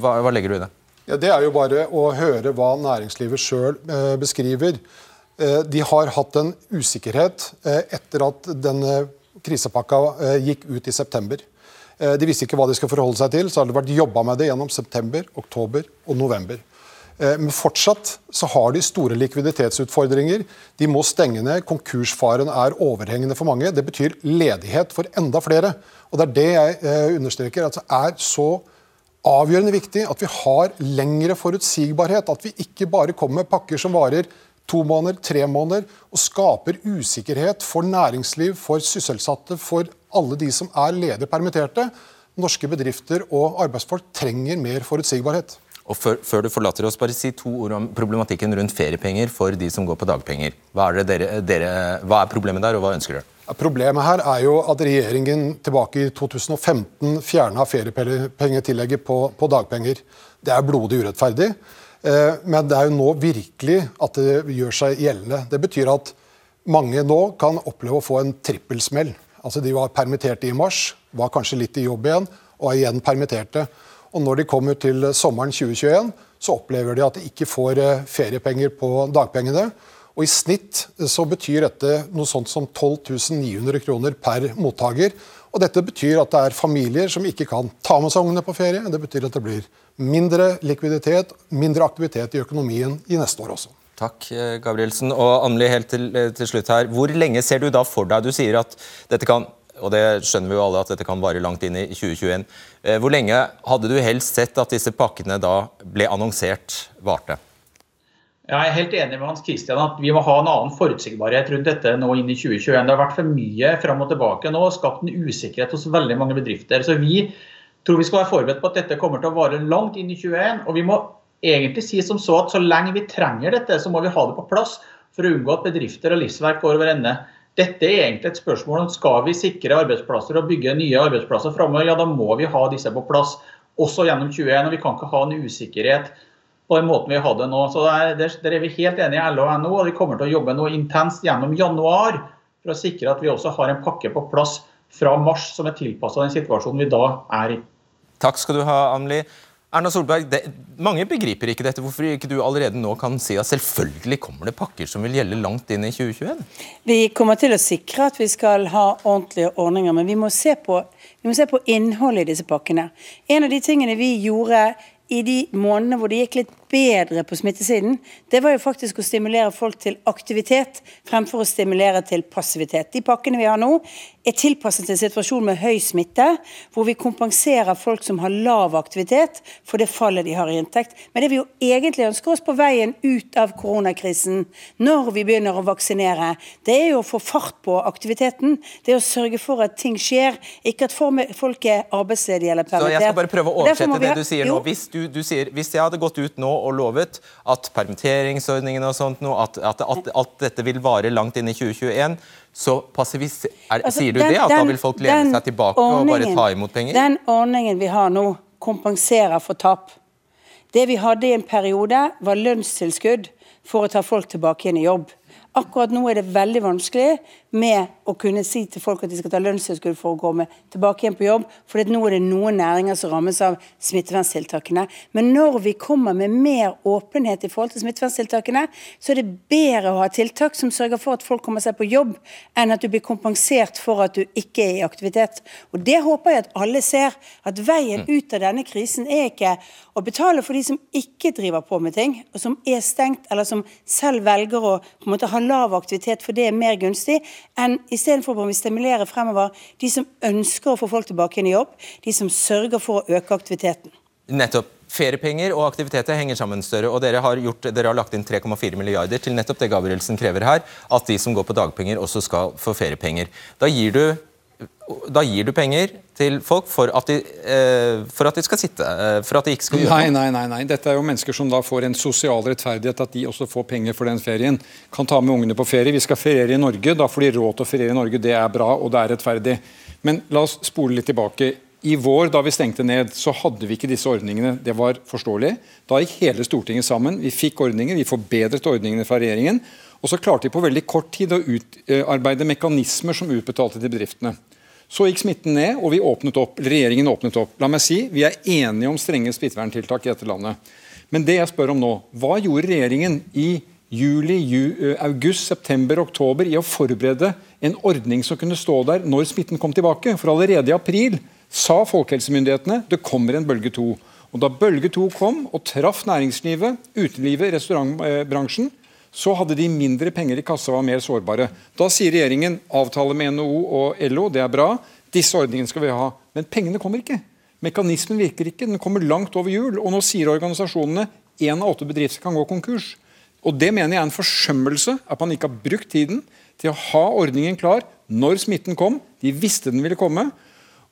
hva, hva legger du i det? Ja, det er jo bare å høre hva næringslivet sjøl eh, beskriver. Eh, de har hatt en usikkerhet eh, etter at denne krisepakka gikk ut i september. Eh, de visste ikke hva de skulle forholde seg til, så har det vært jobba med det gjennom september, oktober og november. Eh, men fortsatt så har de store likviditetsutfordringer. De må stenge ned. Konkursfaren er overhengende for mange. Det betyr ledighet for enda flere. Og Det er det jeg eh, understreker at det er så avgjørende viktig at vi har lengre forutsigbarhet. At vi ikke bare kommer med pakker som varer to måneder, tre måneder, og skaper usikkerhet for næringsliv, for sysselsatte, for alle de som er ledige permitterte. Norske bedrifter og arbeidsfolk trenger mer forutsigbarhet. Og før, før, du forlater oss, bare si to ord om problematikken rundt feriepenger for de som går på dagpenger. Hva er, dere, dere, hva er problemet der, og hva ønsker dere? Problemet her er jo at regjeringen tilbake i 2015 fjerna feriepengetillegget på, på, dagpenger. Det er blodig urettferdig, eh, men det er jo nå virkelig at det gjør seg gjeldende. Det betyr at mange nå kan oppleve å få en trippelsmell. Altså De var permitterte i mars, var kanskje litt i jobb igjen, og er igjen permitterte. Og når de kommer til sommeren 2021, så opplever de at de ikke får eh, feriepenger på dagpengene. Og I snitt eh, så betyr dette noe sånt som 12 900 kroner per mottaker. Og Dette betyr at det er familier som ikke kan ta med seg ungene på ferie. Det betyr at det blir mindre likviditet, mindre aktivitet i økonomien i neste år også. Takk, eh, Gabrielsen. Og Anneli, helt til, til slutt her. Hvor lenge ser du da for deg Du sier at dette kan og det skjønner vi jo alle at dette kan vare langt inn i 2021. Eh, hvor lenge hadde du helst sett at disse pakkene da ble annonsert varte? Jeg er helt enig med Hans Christian at vi må ha en annen forutsigbarhet rundt dette nå inn i 2021. Det har vært for mye fram og tilbake nå og skapt en usikkerhet hos veldig mange bedrifter. Så vi tror vi skal være forberedt på at dette kommer til å vare langt inn i 2021. Og vi må egentlig si som så at så lenge vi trenger dette, så må vi ha det på plass for å unngå at bedrifter og livsverk går over ende. Dette er egentlig et spørsmål om skal vi sikre arbeidsplasser og bygge nye arbeidsplasser framover, ja da må vi ha disse på plass. også gjennom 2021. og Vi kan ikke ha en usikkerhet på den måten vi har det nå. Så Der, der, der er vi helt enige i LO og NHO, og vi kommer til å jobbe noe intenst gjennom januar for å sikre at vi også har en pakke på plass fra mars som er tilpassa den situasjonen vi da er i. Takk skal du ha, Amli. Erna Solberg, det, Mange begriper ikke dette. Hvorfor ikke du allerede nå kan si at selvfølgelig kommer det pakker som vil gjelde langt inn i 2021? Vi kommer til å sikre at vi skal ha ordentlige ordninger, men vi må se på, vi må se på innholdet i disse pakkene. En av de tingene vi gjorde i de månedene hvor det gikk litt bedre på smittesiden, det var jo faktisk å stimulere folk til aktivitet fremfor å stimulere til passivitet. De pakkene vi har nå, er tilpasset en situasjon med høy smitte, hvor vi kompenserer folk som har lav aktivitet for det fallet de har i inntekt. Men det vi jo egentlig ønsker oss på veien ut av koronakrisen, når vi begynner å vaksinere, det er jo å få fart på aktiviteten. Det er å sørge for at ting skjer, ikke at folk er arbeidsledige eller permittert. Så jeg skal bare prøve å oversette det du sier nå. Hvis, du, du sier, hvis jeg hadde gått ut nå og lovet at permitteringsordningen og sånt, at, at, at, at dette vil vare langt inn i 2021, så passivis, er, altså, sier du den, det? At den, da vil folk lene seg tilbake og bare ta imot penger? Den ordningen vi har nå, kompenserer for tap. Det vi hadde i en periode, var lønnstilskudd for å ta folk tilbake igjen i jobb. Akkurat nå er det veldig vanskelig med å kunne si til folk at de skal ta lønnstilskudd for å komme tilbake igjen på jobb, for nå er det noen næringer som rammes av smitteverntiltakene. Men når vi kommer med mer åpenhet i forhold til smitteverntiltakene, så er det bedre å ha tiltak som sørger for at folk kommer seg på jobb, enn at du blir kompensert for at du ikke er i aktivitet. Og Det håper jeg at alle ser, at veien mm. ut av denne krisen er ikke å betale for de som ikke driver på med ting, og som er stengt, eller som selv velger å på en måte ha lav aktivitet for det er mer gunstig, enn istedenfor å stimulere fremover de som ønsker å få folk tilbake inn i jobb, de som sørger for å øke aktiviteten. Nettopp. Feriepenger og aktiviteter henger sammen større. og Dere har, gjort, dere har lagt inn 3,4 milliarder til nettopp det Gabrielsen krever her, at de som går på dagpenger også skal få feriepenger. Da gir du da gir du penger til folk for at de, eh, for at de skal sitte, eh, for at de ikke skal gjøre noe? Nei, nei, nei. Dette er jo mennesker som da får en sosial rettferdighet, at de også får penger for den ferien. Kan ta med ungene på ferie. Vi skal feriere i Norge, da får de råd til å feriere i Norge. Det er bra, og det er rettferdig. Men la oss spole litt tilbake. I vår, da vi stengte ned, så hadde vi ikke disse ordningene. Det var forståelig. Da gikk hele Stortinget sammen. Vi fikk ordninger, vi forbedret ordningene fra regjeringen. Og så klarte vi på veldig kort tid å utarbeide mekanismer som utbetalte til bedriftene. Så gikk smitten ned, og vi åpnet opp, regjeringen åpnet opp. La meg si, Vi er enige om strenge smitteverntiltak i dette landet. Men det jeg spør om nå, hva gjorde regjeringen i juli, ju, august, september, oktober i å forberede en ordning som kunne stå der når smitten kom tilbake? For allerede i april sa folkehelsemyndighetene det kommer en bølge to. Og Da bølge to kom og traff næringslivet, utelivet, restaurantbransjen, så hadde de mindre penger i kassa og var mer sårbare. Da sier regjeringen avtale med NHO og LO, det er bra, disse ordningene skal vi ha. Men pengene kommer ikke. Mekanismen virker ikke, den kommer langt over jul. Og nå sier organisasjonene én av åtte bedrifter kan gå konkurs. Og Det mener jeg er en forsømmelse, at man ikke har brukt tiden til å ha ordningen klar når smitten kom. De visste den ville komme.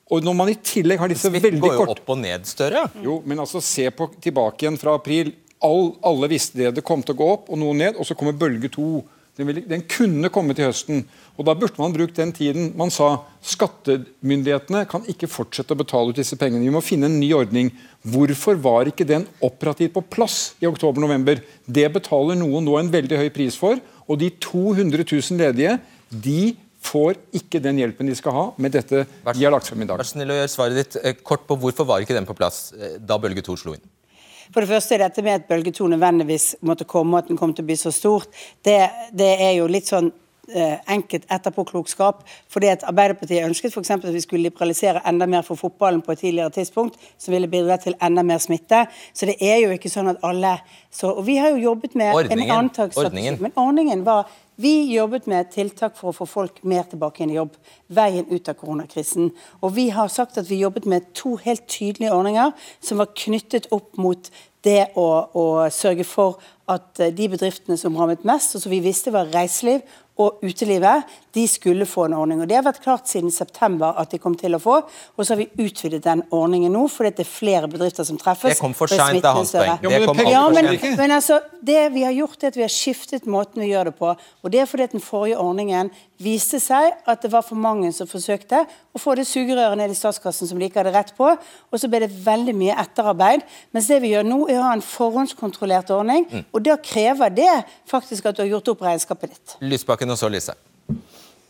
Og når man i tillegg har disse veldig kort... Smitten går jo opp og ned større. Jo, men altså se på tilbake igjen fra april. All, alle visste det. Det kom til å gå opp og noe ned, og så kommer bølge to. Den, ville, den, kunne komme til høsten. og Da burde man brukt den tiden. Man sa skattemyndighetene kan ikke fortsette å betale ut disse pengene. Vi må finne en ny ordning. Hvorfor var ikke den operativt på plass i oktober-november? Det betaler noen nå en veldig høy pris for. Og de 200 000 ledige de får ikke den hjelpen de skal ha med dette de har lagt frem i dag. Vær snill å gjøre svaret ditt eh, kort på Hvorfor var ikke den på plass eh, da bølge to slo inn? For det første er dette med at bølge to nødvendigvis måtte komme, og at den kom til å bli så stort, det, det er jo litt sånn enkelt etterpåklokskap. fordi at Arbeiderpartiet ønsket for at vi skulle liberalisere enda mer for fotballen på et tidligere tidspunkt, som ville bidra til enda mer smitte. Så det er jo ikke sånn at alle så, Og vi har jo jobbet med ordningen, en ordningen. Men ordningen var vi jobbet med tiltak for å få folk mer tilbake inn i jobb. Veien ut av koronakrisen. Og vi har sagt at vi jobbet med to helt tydelige ordninger som var knyttet opp mot det å, å sørge for at eh, de bedriftene som rammet mest, og som vi visste var reiseliv og utelivet, de skulle få en ordning. Og Det har vært klart siden september at de kom til å få, og så har vi utvidet den ordningen nå fordi det er flere bedrifter som treffes. Det kom for seint, det er hans poeng. Det kom ja, men, men altså, det vi har gjort er at vi har skiftet måten vi gjør det på. Og det er fordi at den forrige ordningen viste seg at det var for mange som forsøkte å få det sugerøret ned i statskassen som de ikke hadde rett på, og så ble det veldig mye etterarbeid. Mens det vi gjør nå, er å ha en forhåndskontrollert ordning, og da krever det faktisk at du har gjort opp regnskapet ditt. Lysbakken og så Lise.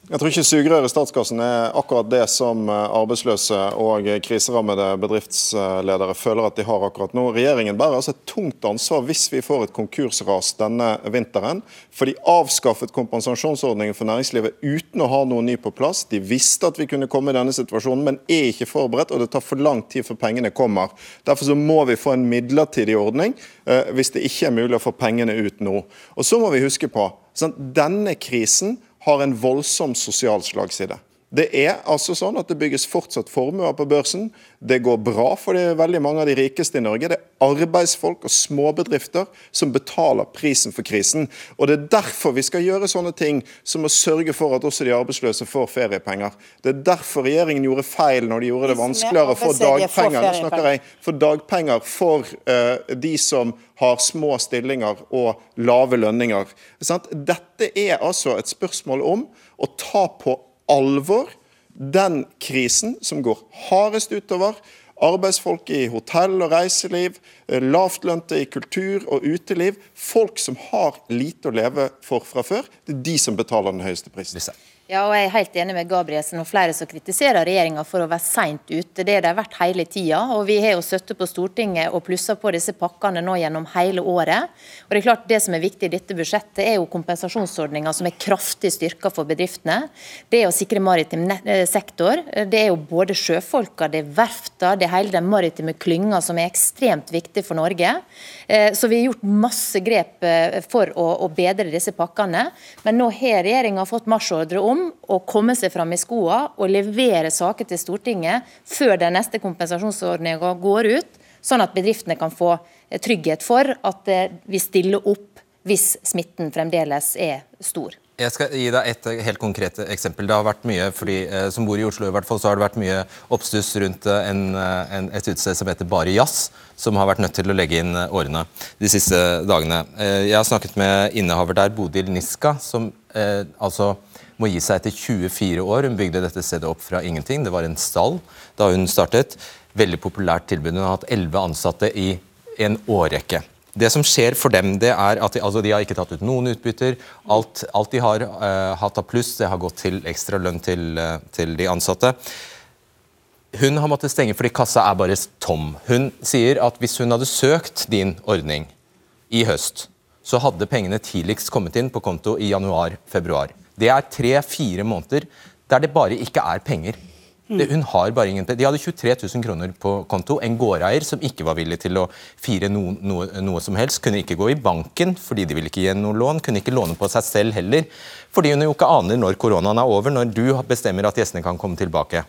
Jeg tror ikke sugerør i statskassen er akkurat det som eh, arbeidsløse og kriserammede bedriftsledere føler at de har akkurat nå. Regjeringen bærer altså et tungt ansvar hvis vi får et konkursras denne vinteren. For de avskaffet kompensasjonsordningen for næringslivet uten å ha noe ny på plass. De visste at vi kunne komme i denne situasjonen, men er ikke forberedt, og det tar for lang tid før pengene kommer. Derfor så må vi få en midlertidig ordning eh, hvis det ikke er mulig å få pengene ut nå. Og så må vi huske på sånn, denne krisen har en voldsom sosial slagside. Det er altså sånn at det bygges fortsatt formuer på børsen. Det går bra for de, veldig mange av de rikeste i Norge. Det er arbeidsfolk og småbedrifter som betaler prisen for krisen. Og Det er derfor vi skal gjøre sånne ting som å sørge for at også de arbeidsløse får feriepenger. Det er derfor regjeringen gjorde feil når de gjorde det vanskeligere å få dagpenger. Nå snakker jeg for dagpenger for uh, de som har små stillinger og lave lønninger. Dette er altså et spørsmål om å ta på alvor den krisen som går hardest utover arbeidsfolk i hotell og reiseliv, lavtlønte i kultur og uteliv. Folk som har lite å leve for fra før. Det er de som betaler den høyeste prisen. Ja, og Jeg er helt enig med Gabrielsen og flere som kritiserer regjeringa for å være seint ute. Det har de vært hele tida. Og vi har jo sittet på Stortinget og plussa på disse pakkene nå gjennom hele året. Og Det er klart det som er viktig i dette budsjettet, er jo kompensasjonsordninga som er kraftig styrka for bedriftene. Det er å sikre maritim sektor. Det er jo både sjøfolka, det er verfta, det er hele den maritime klynga som er ekstremt viktig for Norge. Så vi har gjort masse grep for å, å bedre disse pakkene. Men nå har regjeringa fått marsjordre om om å komme seg fram i skoa og levere saker til Stortinget før den neste kompensasjonsordninga går ut, sånn at bedriftene kan få trygghet for at eh, vi stiller opp hvis smitten fremdeles er stor. Jeg skal gi deg et helt konkret eksempel. Det har vært mye, fordi eh, Som bor i Oslo i hvert fall, så har det vært mye oppstuss rundt eh, en, en, et utested som heter Bare Jazz, som har vært nødt til å legge inn årene de siste dagene. Jeg har snakket med innehaver der, Bodil Niska, som eh, altså må gi seg etter 24 år. Hun bygde dette stedet opp fra ingenting. Det var en stall da hun startet. Veldig populært tilbud. Hun har hatt 11 ansatte i en årrekke. Det som skjer for dem, det er at de, altså de har ikke tatt ut noen utbytter. Alt, alt de har uh, hatt av pluss, det har gått til ekstra lønn til, uh, til de ansatte. Hun har måttet stenge fordi kassa er bare tom. Hun sier at hvis hun hadde søkt din ordning i høst, så hadde pengene tidligst kommet inn på konto i januar-februar. Det er tre-fire måneder der det bare ikke er penger. Det, hun har bare ingen De hadde 23 000 kroner på konto. En gårdeier som ikke var villig til å fire noe, noe, noe, som helst. Kunne ikke gå i banken fordi de ville ikke gi noe lån. Kunne ikke låne på seg selv heller. Fordi hun jo ikke aner når koronaen er over, når du bestemmer at gjestene kan komme tilbake.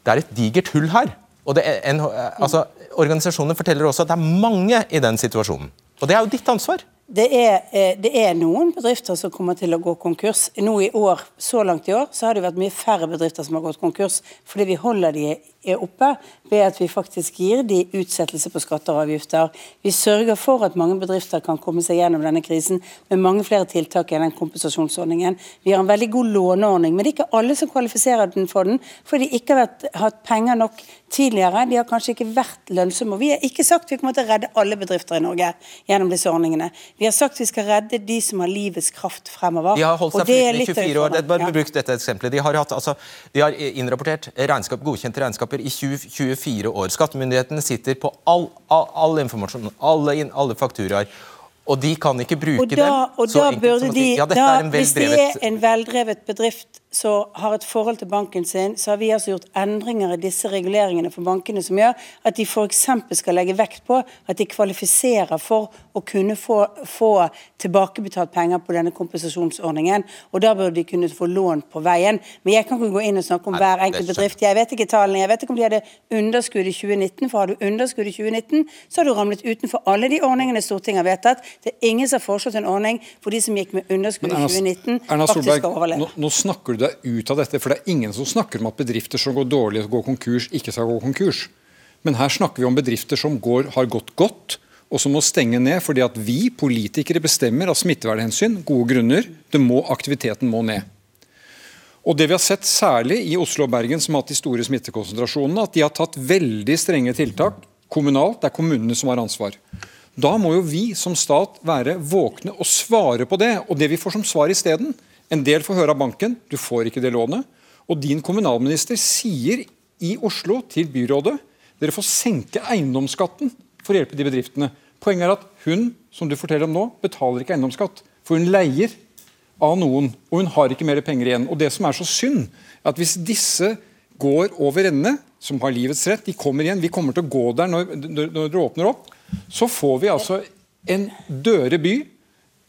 Det er et digert hull her. Og en, altså, Organisasjonene forteller også at det er mange i den situasjonen. Og det er jo ditt ansvar. Det er, eh, det er, noen bedrifter som kommer til å gå konkurs. Nå i år, Så langt i år så har det vært mye færre bedrifter som har gått konkurs, fordi vi holder de oppe ved at vi faktisk gir de utsettelse på skatter og avgifter. Vi sørger for at mange bedrifter kan komme seg gjennom denne krisen med mange flere tiltak enn den kompensasjonsordningen. Vi har en veldig god låneordning, men det er ikke alle som kvalifiserer den for den, fordi de ikke har vært, hatt penger nok tidligere. De har kanskje ikke vært lønnsomme. Vi har ikke sagt vi kommer til å redde alle bedrifter i Norge gjennom disse ordningene. Vi har sagt vi skal redde de som har livets kraft fremover. De har holdt seg flytende i 24 år. Det, bare ja. bruk dette eksempelet. De har, hatt, altså, de har innrapportert regnskap, godkjente regnskaper i 20, 24 år. Skattemyndighetene sitter på all, all, all informasjon, alle, alle fakturaer. Og de kan ikke bruke og da, dem så da burde de, ja, da, Hvis det er en veldrevet bedrift så har et forhold til banken sin, så har vi altså gjort endringer i disse reguleringene for bankene som gjør at de f.eks. skal legge vekt på at de kvalifiserer for å kunne få, få tilbakebetalt penger på denne kompensasjonsordningen. Og da burde de kunne få lån på veien. Men jeg kan ikke gå inn og snakke om hver enkelt bedrift. Jeg vet ikke tallene. Jeg vet ikke om de hadde underskudd i 2019. For har du underskudd i 2019, så har du ramlet utenfor alle de ordningene Stortinget har vedtatt. Det er ingen som har foreslått en ordning for de som gikk med underskudd i 2019, Erna Erna Solberg, skal overleve. nå, nå snakker du deg ut av dette, for det er ingen som snakker om at bedrifter som går dårlig og går konkurs, ikke skal gå konkurs. Men her snakker vi om bedrifter som går, har gått godt, og som må stenge ned fordi at vi politikere bestemmer av smittevernhensyn, gode grunner, må, aktiviteten må ned. Og det vi har sett særlig i Oslo og Bergen, som har hatt de store smittekonsentrasjonene, at de har tatt veldig strenge tiltak kommunalt. Det er kommunene som har ansvar. Da må jo vi som stat være våkne og svare på det. Og det vi får som svar isteden En del får høre av banken du får ikke det lånet. Og din kommunalminister sier i Oslo til byrådet dere får senke eiendomsskatten for å hjelpe de bedriftene. Poenget er at hun som du forteller om nå, betaler ikke eiendomsskatt. For hun leier av noen, og hun har ikke mer penger igjen. Og det som er så synd, er at hvis disse går over ende, som har livets rett, de kommer igjen, vi kommer til å gå der når, når, det åpner opp, så får vi altså en døre by,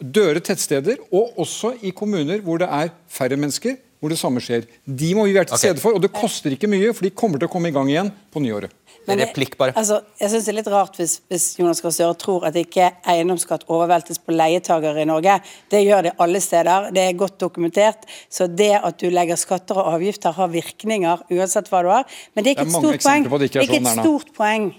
døre tettsteder, og også i kommuner hvor det er færre mennesker, hvor det samme skjer. De må vi være til stede stede for, og det koster ikke mye, for de kommer til å komme i gang igjen på nyåret. Men det- Replikk, bare. Altså, jeg synes det er litt rart hvis, hvis Jonas Gahr Støre tror at ikke eiendomsskatt overveltes på leietagere i Norge. Det gjør det alle steder. Det er godt dokumentert. Så det at du legger skatter og avgifter har virkninger uansett hva du har. Men det er ikke Det er et stort poeng. det ikke er Det er ikke sånn, et stort poeng.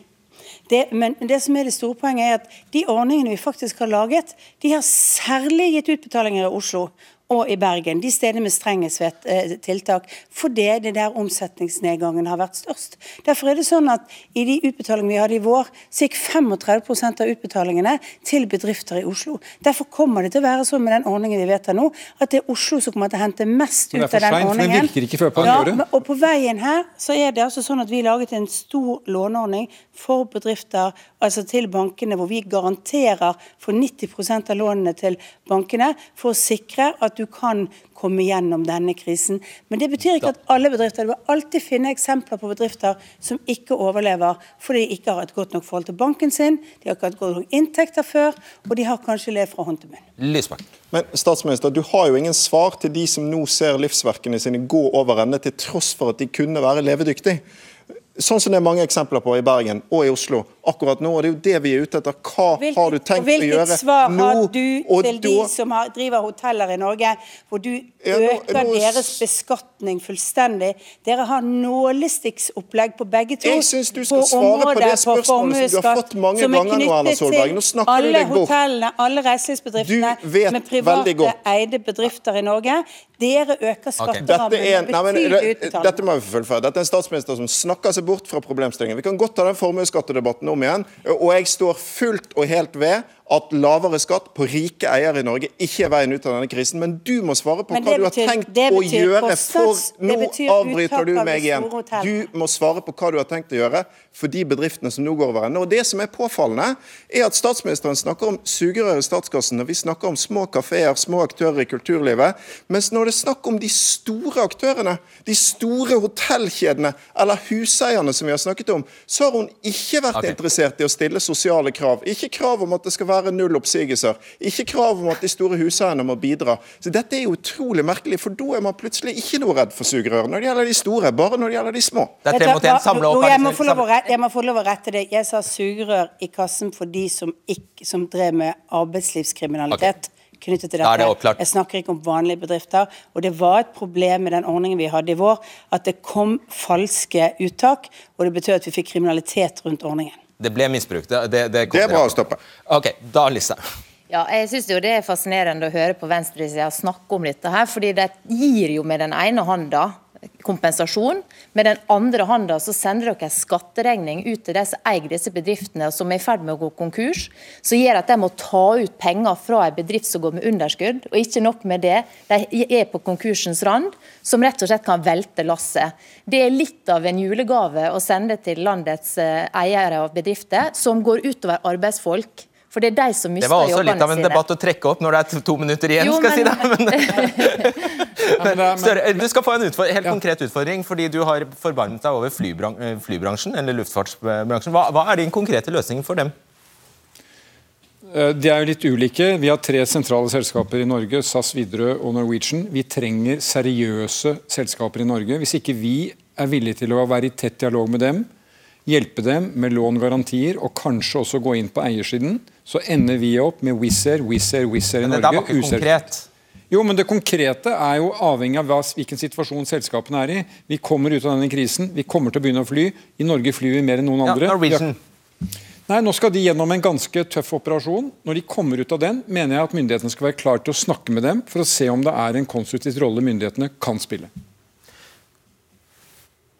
Det, men det som er det store poenget er at de ordningene vi faktisk har laget, de har særlig gitt utbetalinger i Oslo og i Bergen, de stedene med strengest eh, tiltak, fordi det er der omsetningsnedgangen har vært størst. Derfor er det sånn at i de utbetalingene vi hadde i vår, så gikk 35% av utbetalingene til bedrifter i Oslo. Derfor kommer det til å være sånn med den ordningen vi vedtar nå, at det er Oslo som kommer til å hente mest ut av den sent, ordningen. Men virker ikke før på Ja, men- og på veien her så er det altså sånn at vi laget en stor låneordning for bedrifter, altså til bankene, hvor vi garanterer for 90% av lånene til bankene for å sikre at du kan komme gjennom denne krisen. Men det betyr ikke at alle bedrifter Du vil alltid finne eksempler på bedrifter som ikke overlever fordi de ikke har et godt nok forhold til banken sin, de har ikke hatt godt nok inntekter før, og de har kanskje levd fra hånd til munn. Lysbakken. Men statsminister, du har jo ingen svar til de som nå ser livsverkene sine gå over ende, til tross for at de kunne være levedyktige. Sånn som det er mange eksempler på i Bergen og i Oslo akkurat nå. og Det er jo det vi er ute etter. Hva har du tenkt å og nå? hvilket svar har du til de som har, driver hoteller i Norge, hvor du Ja, nå- øker nå- deres beskatning fullstendig? Dere har nålestikksopplegg på begge to. Jeg synes du skal svare på det spørsmålet som du har fått mange er ganger nå, Erna Solberg. Nå snakker du deg bort. hotellene, alle reiselivsbedriftene med private eide bedrifter i Norge. Dere øker skatterammene er, men, betydelig Dette, dette må vi fullføre. Dette er en statsminister som snakker seg bort fra problemstillingen. Vi kan godt ta den formuesskattedebatten om igjen. Og jeg står fullt og helt ved at lavere skatt på rike eiere i Norge ikke er veien ut av denne krisen. Men du må svare på hva betyr, du har tenkt å gjøre for Nå avbryter du meg igjen. Du må svare på hva du har tenkt å gjøre for de bedriftene som nå går over ende. Og det som er påfallende, er at statsministeren snakker om sugerør i statskassen, når vi snakker om små kafeer, små aktører i kulturlivet. Mens når det er snakk om de store aktørene, de store hotellkjedene eller huseierne som vi har snakket om, så har hun ikke vært okay. interessert i å stille sosiale krav. Ikke krav om at det skal være null oppsigelser. Ikke krav om at de store huseierne må bidra. Så Dette er utrolig merkelig, for da er man plutselig ikke noe redd for sugerør når det gjelder de store, bare når det gjelder de små. Det er tre mot én. Samla opp. Jeg må, få lov å rette, jeg må få lov å rette det. Jeg sa sugerør i kassen for de som, ikke, som drev med arbeidslivskriminalitet. knyttet til er det dette. Jeg snakker ikke om vanlige bedrifter. Og det var et problem med den ordningen vi hadde i vår, at det kom falske uttak. Og det betød at vi fikk kriminalitet rundt ordningen. Det ble misbrukt. Det, det, det, Det er bra å stoppe. Ok, da Lisa. Ja, jeg synes jo det er fascinerende å høre på venstresida snakke om dette her, fordi de gir jo med den ene handa kompensasjon. Med den andre hånda så sender dere en skatteregning ut til de som eier disse bedriftene som er i ferd med å gå konkurs, som gjør at de må ta ut penger fra en bedrift som går med underskudd. Og ikke nok med det, de er på konkursens rand, som rett og slett kan velte lasset. Det er litt av en julegave å sende til landets eh, eiere av bedrifter, som går utover arbeidsfolk. For det er de som Det var også litt av en sine. debatt å trekke opp når det er to minutter igjen, Jo, skal jeg si det. Men, Større, du skal få en utfordring, helt konkret utfordring, fordi du har forbarmet deg over flybran eh, flybransjen, eller luftfartsbransjen. Hva, hva er din konkrete løsning for dem? Eh, De er jo litt ulike. Vi har tre sentrale selskaper i Norge, SAS, Widerøe og Norwegian. Vi trenger seriøse selskaper i Norge. Hvis ikke vi er villige til å være i tett dialog med dem, hjelpe dem med lån, garantier og kanskje også gå inn på eiersiden, så ender vi opp med Wizz Air, Wizz Air, Wizz Air i Norge. Men det var ikke konkret. Jo, men det konkrete er jo avhengig av hvilken situasjon selskapene er i. Vi kommer ut av denne krisen, vi kommer til å begynne å fly. I Norge flyr vi mer enn noen Ja, andre. Norwegian. Vi Nei, Nå skal de gjennom en ganske tøff operasjon. Når de kommer ut av den, mener jeg at myndighetene skal være klare til å snakke med dem for å se om det er en konstruktiv rolle myndighetene kan spille.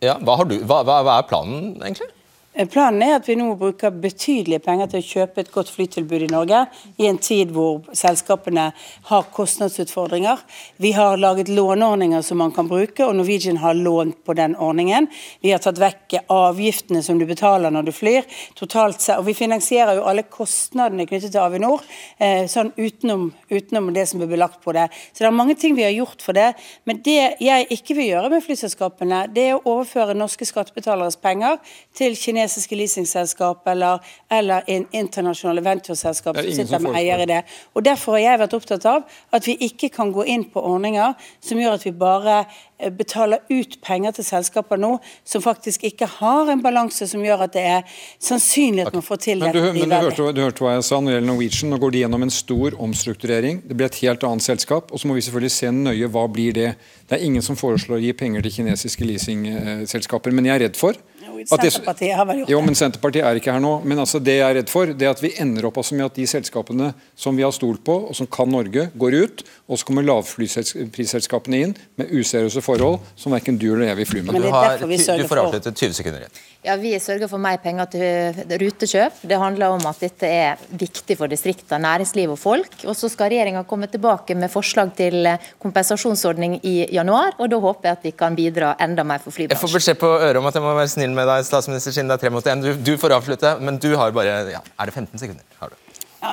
Ja, hva, du, hva, hva er planen, egentlig? Planen er at vi nå bruker betydelige penger til å kjøpe et godt flytilbud i Norge, i en tid hvor selskapene har kostnadsutfordringer. Vi har laget låneordninger som man kan bruke, og Norwegian har lånt på den ordningen. Vi har tatt vekk avgiftene som du betaler når du flyr. totalt Og vi finansierer jo alle kostnadene knyttet til Avinor, eh, sånn utenom, utenom det som blir belagt på det. Så det er mange ting vi har gjort for det. Men det jeg ikke vil gjøre med flyselskapene, det er å overføre norske skattebetaleres penger til kinesiske leasingselskap eller, eller en internasjonale ventureselskap Det som sitter som med eier i det. Og Derfor har jeg vært opptatt av at vi ikke kan gå inn på ordninger som gjør at vi bare eh, betaler ut penger til selskaper nå som faktisk ikke har en balanse som gjør at det er sannsynlig at man får til Men du, men du, hørte, du hørte hva jeg sa når det gjelder Norwegian. Nå går de gjennom en stor omstrukturering. Det blir et helt annet selskap. Og så må vi selvfølgelig se nøye hva blir det. Det er ingen som foreslår å gi penger til kinesiske leasingselskaper. Men jeg er redd for det- Senterpartiet har vel gjort Jo, det. men Senterpartiet er ikke her nå. Men altså det jeg er redd for, det er at vi ender opp altså med at de selskapene som vi har stolt på, og som kan Norge, går ut. Og så kommer lavprisselskapene inn med useriøse forhold som verken du eller jeg vil fly med. Du, har, du får avslutte 20 sekunder igjen. Ja, Vi sørger for mer penger til rutekjøp. Det handler om at dette er viktig for distriktene, næringsliv og folk. Og Så skal regjeringa komme tilbake med forslag til kompensasjonsordning i januar. og Da håper jeg at vi kan bidra enda mer for flybransjen. Jeg får beskjed på øret om at jeg må være snill med deg, statsminister, siden det er tre mot én. Du, du får avslutte, men du har bare ja, Er det 15 sekunder? Har du.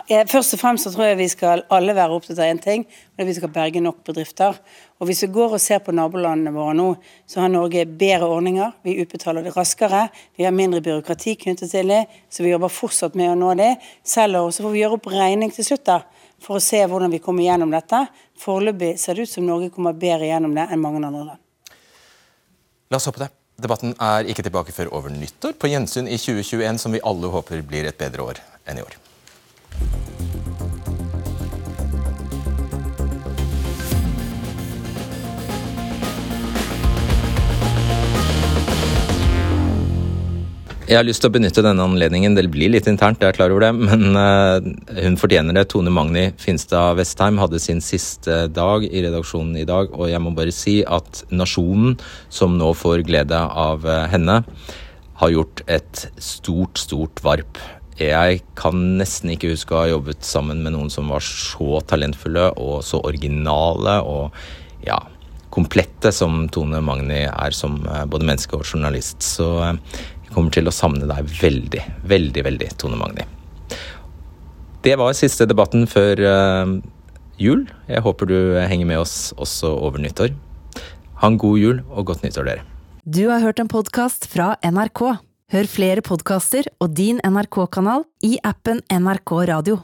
Ja, først og fremst så tror jeg vi skal alle være opptatt av én ting, og det er at vi skal berge nok bedrifter. Og Hvis vi går og ser på nabolandene våre nå, så har Norge bedre ordninger. Vi utbetaler det raskere. Vi har mindre byråkrati knyttet til det, så vi jobber fortsatt med å nå det. Selv og så får vi gjøre opp regning til slutt da, for å se hvordan vi kommer gjennom dette. Foreløpig ser det ut som Norge kommer bedre gjennom det enn mange andre land. La oss håpe det. Debatten er ikke tilbake før over nyttår, på gjensyn i 2021, som vi alle håper blir et bedre år enn i år. Jeg har lyst til å benytte denne anledningen. Det blir litt internt, jeg er klar over det, men eh, hun fortjener det. Tone Magni Finstad Vestheim hadde sin siste dag i redaksjonen i dag, og jeg må bare si at Nasjonen, som nå får glede av eh, henne, har gjort et stort, stort varp. Jeg kan nesten ikke huske å ha jobbet sammen med noen som var så talentfulle og så originale og ja, komplette som Tone Magni er som eh, både menneske og journalist. Så kommer til å savne deg veldig, veldig, veldig, Tone Magni. Det var siste debatten før eh, jul. Jeg håper du henger med oss også over nyttår. Ha en god jul og godt nyttår, dere. Du har hørt en podkast fra NRK. Hør flere podkaster og din NRK-kanal i appen NRK Radio.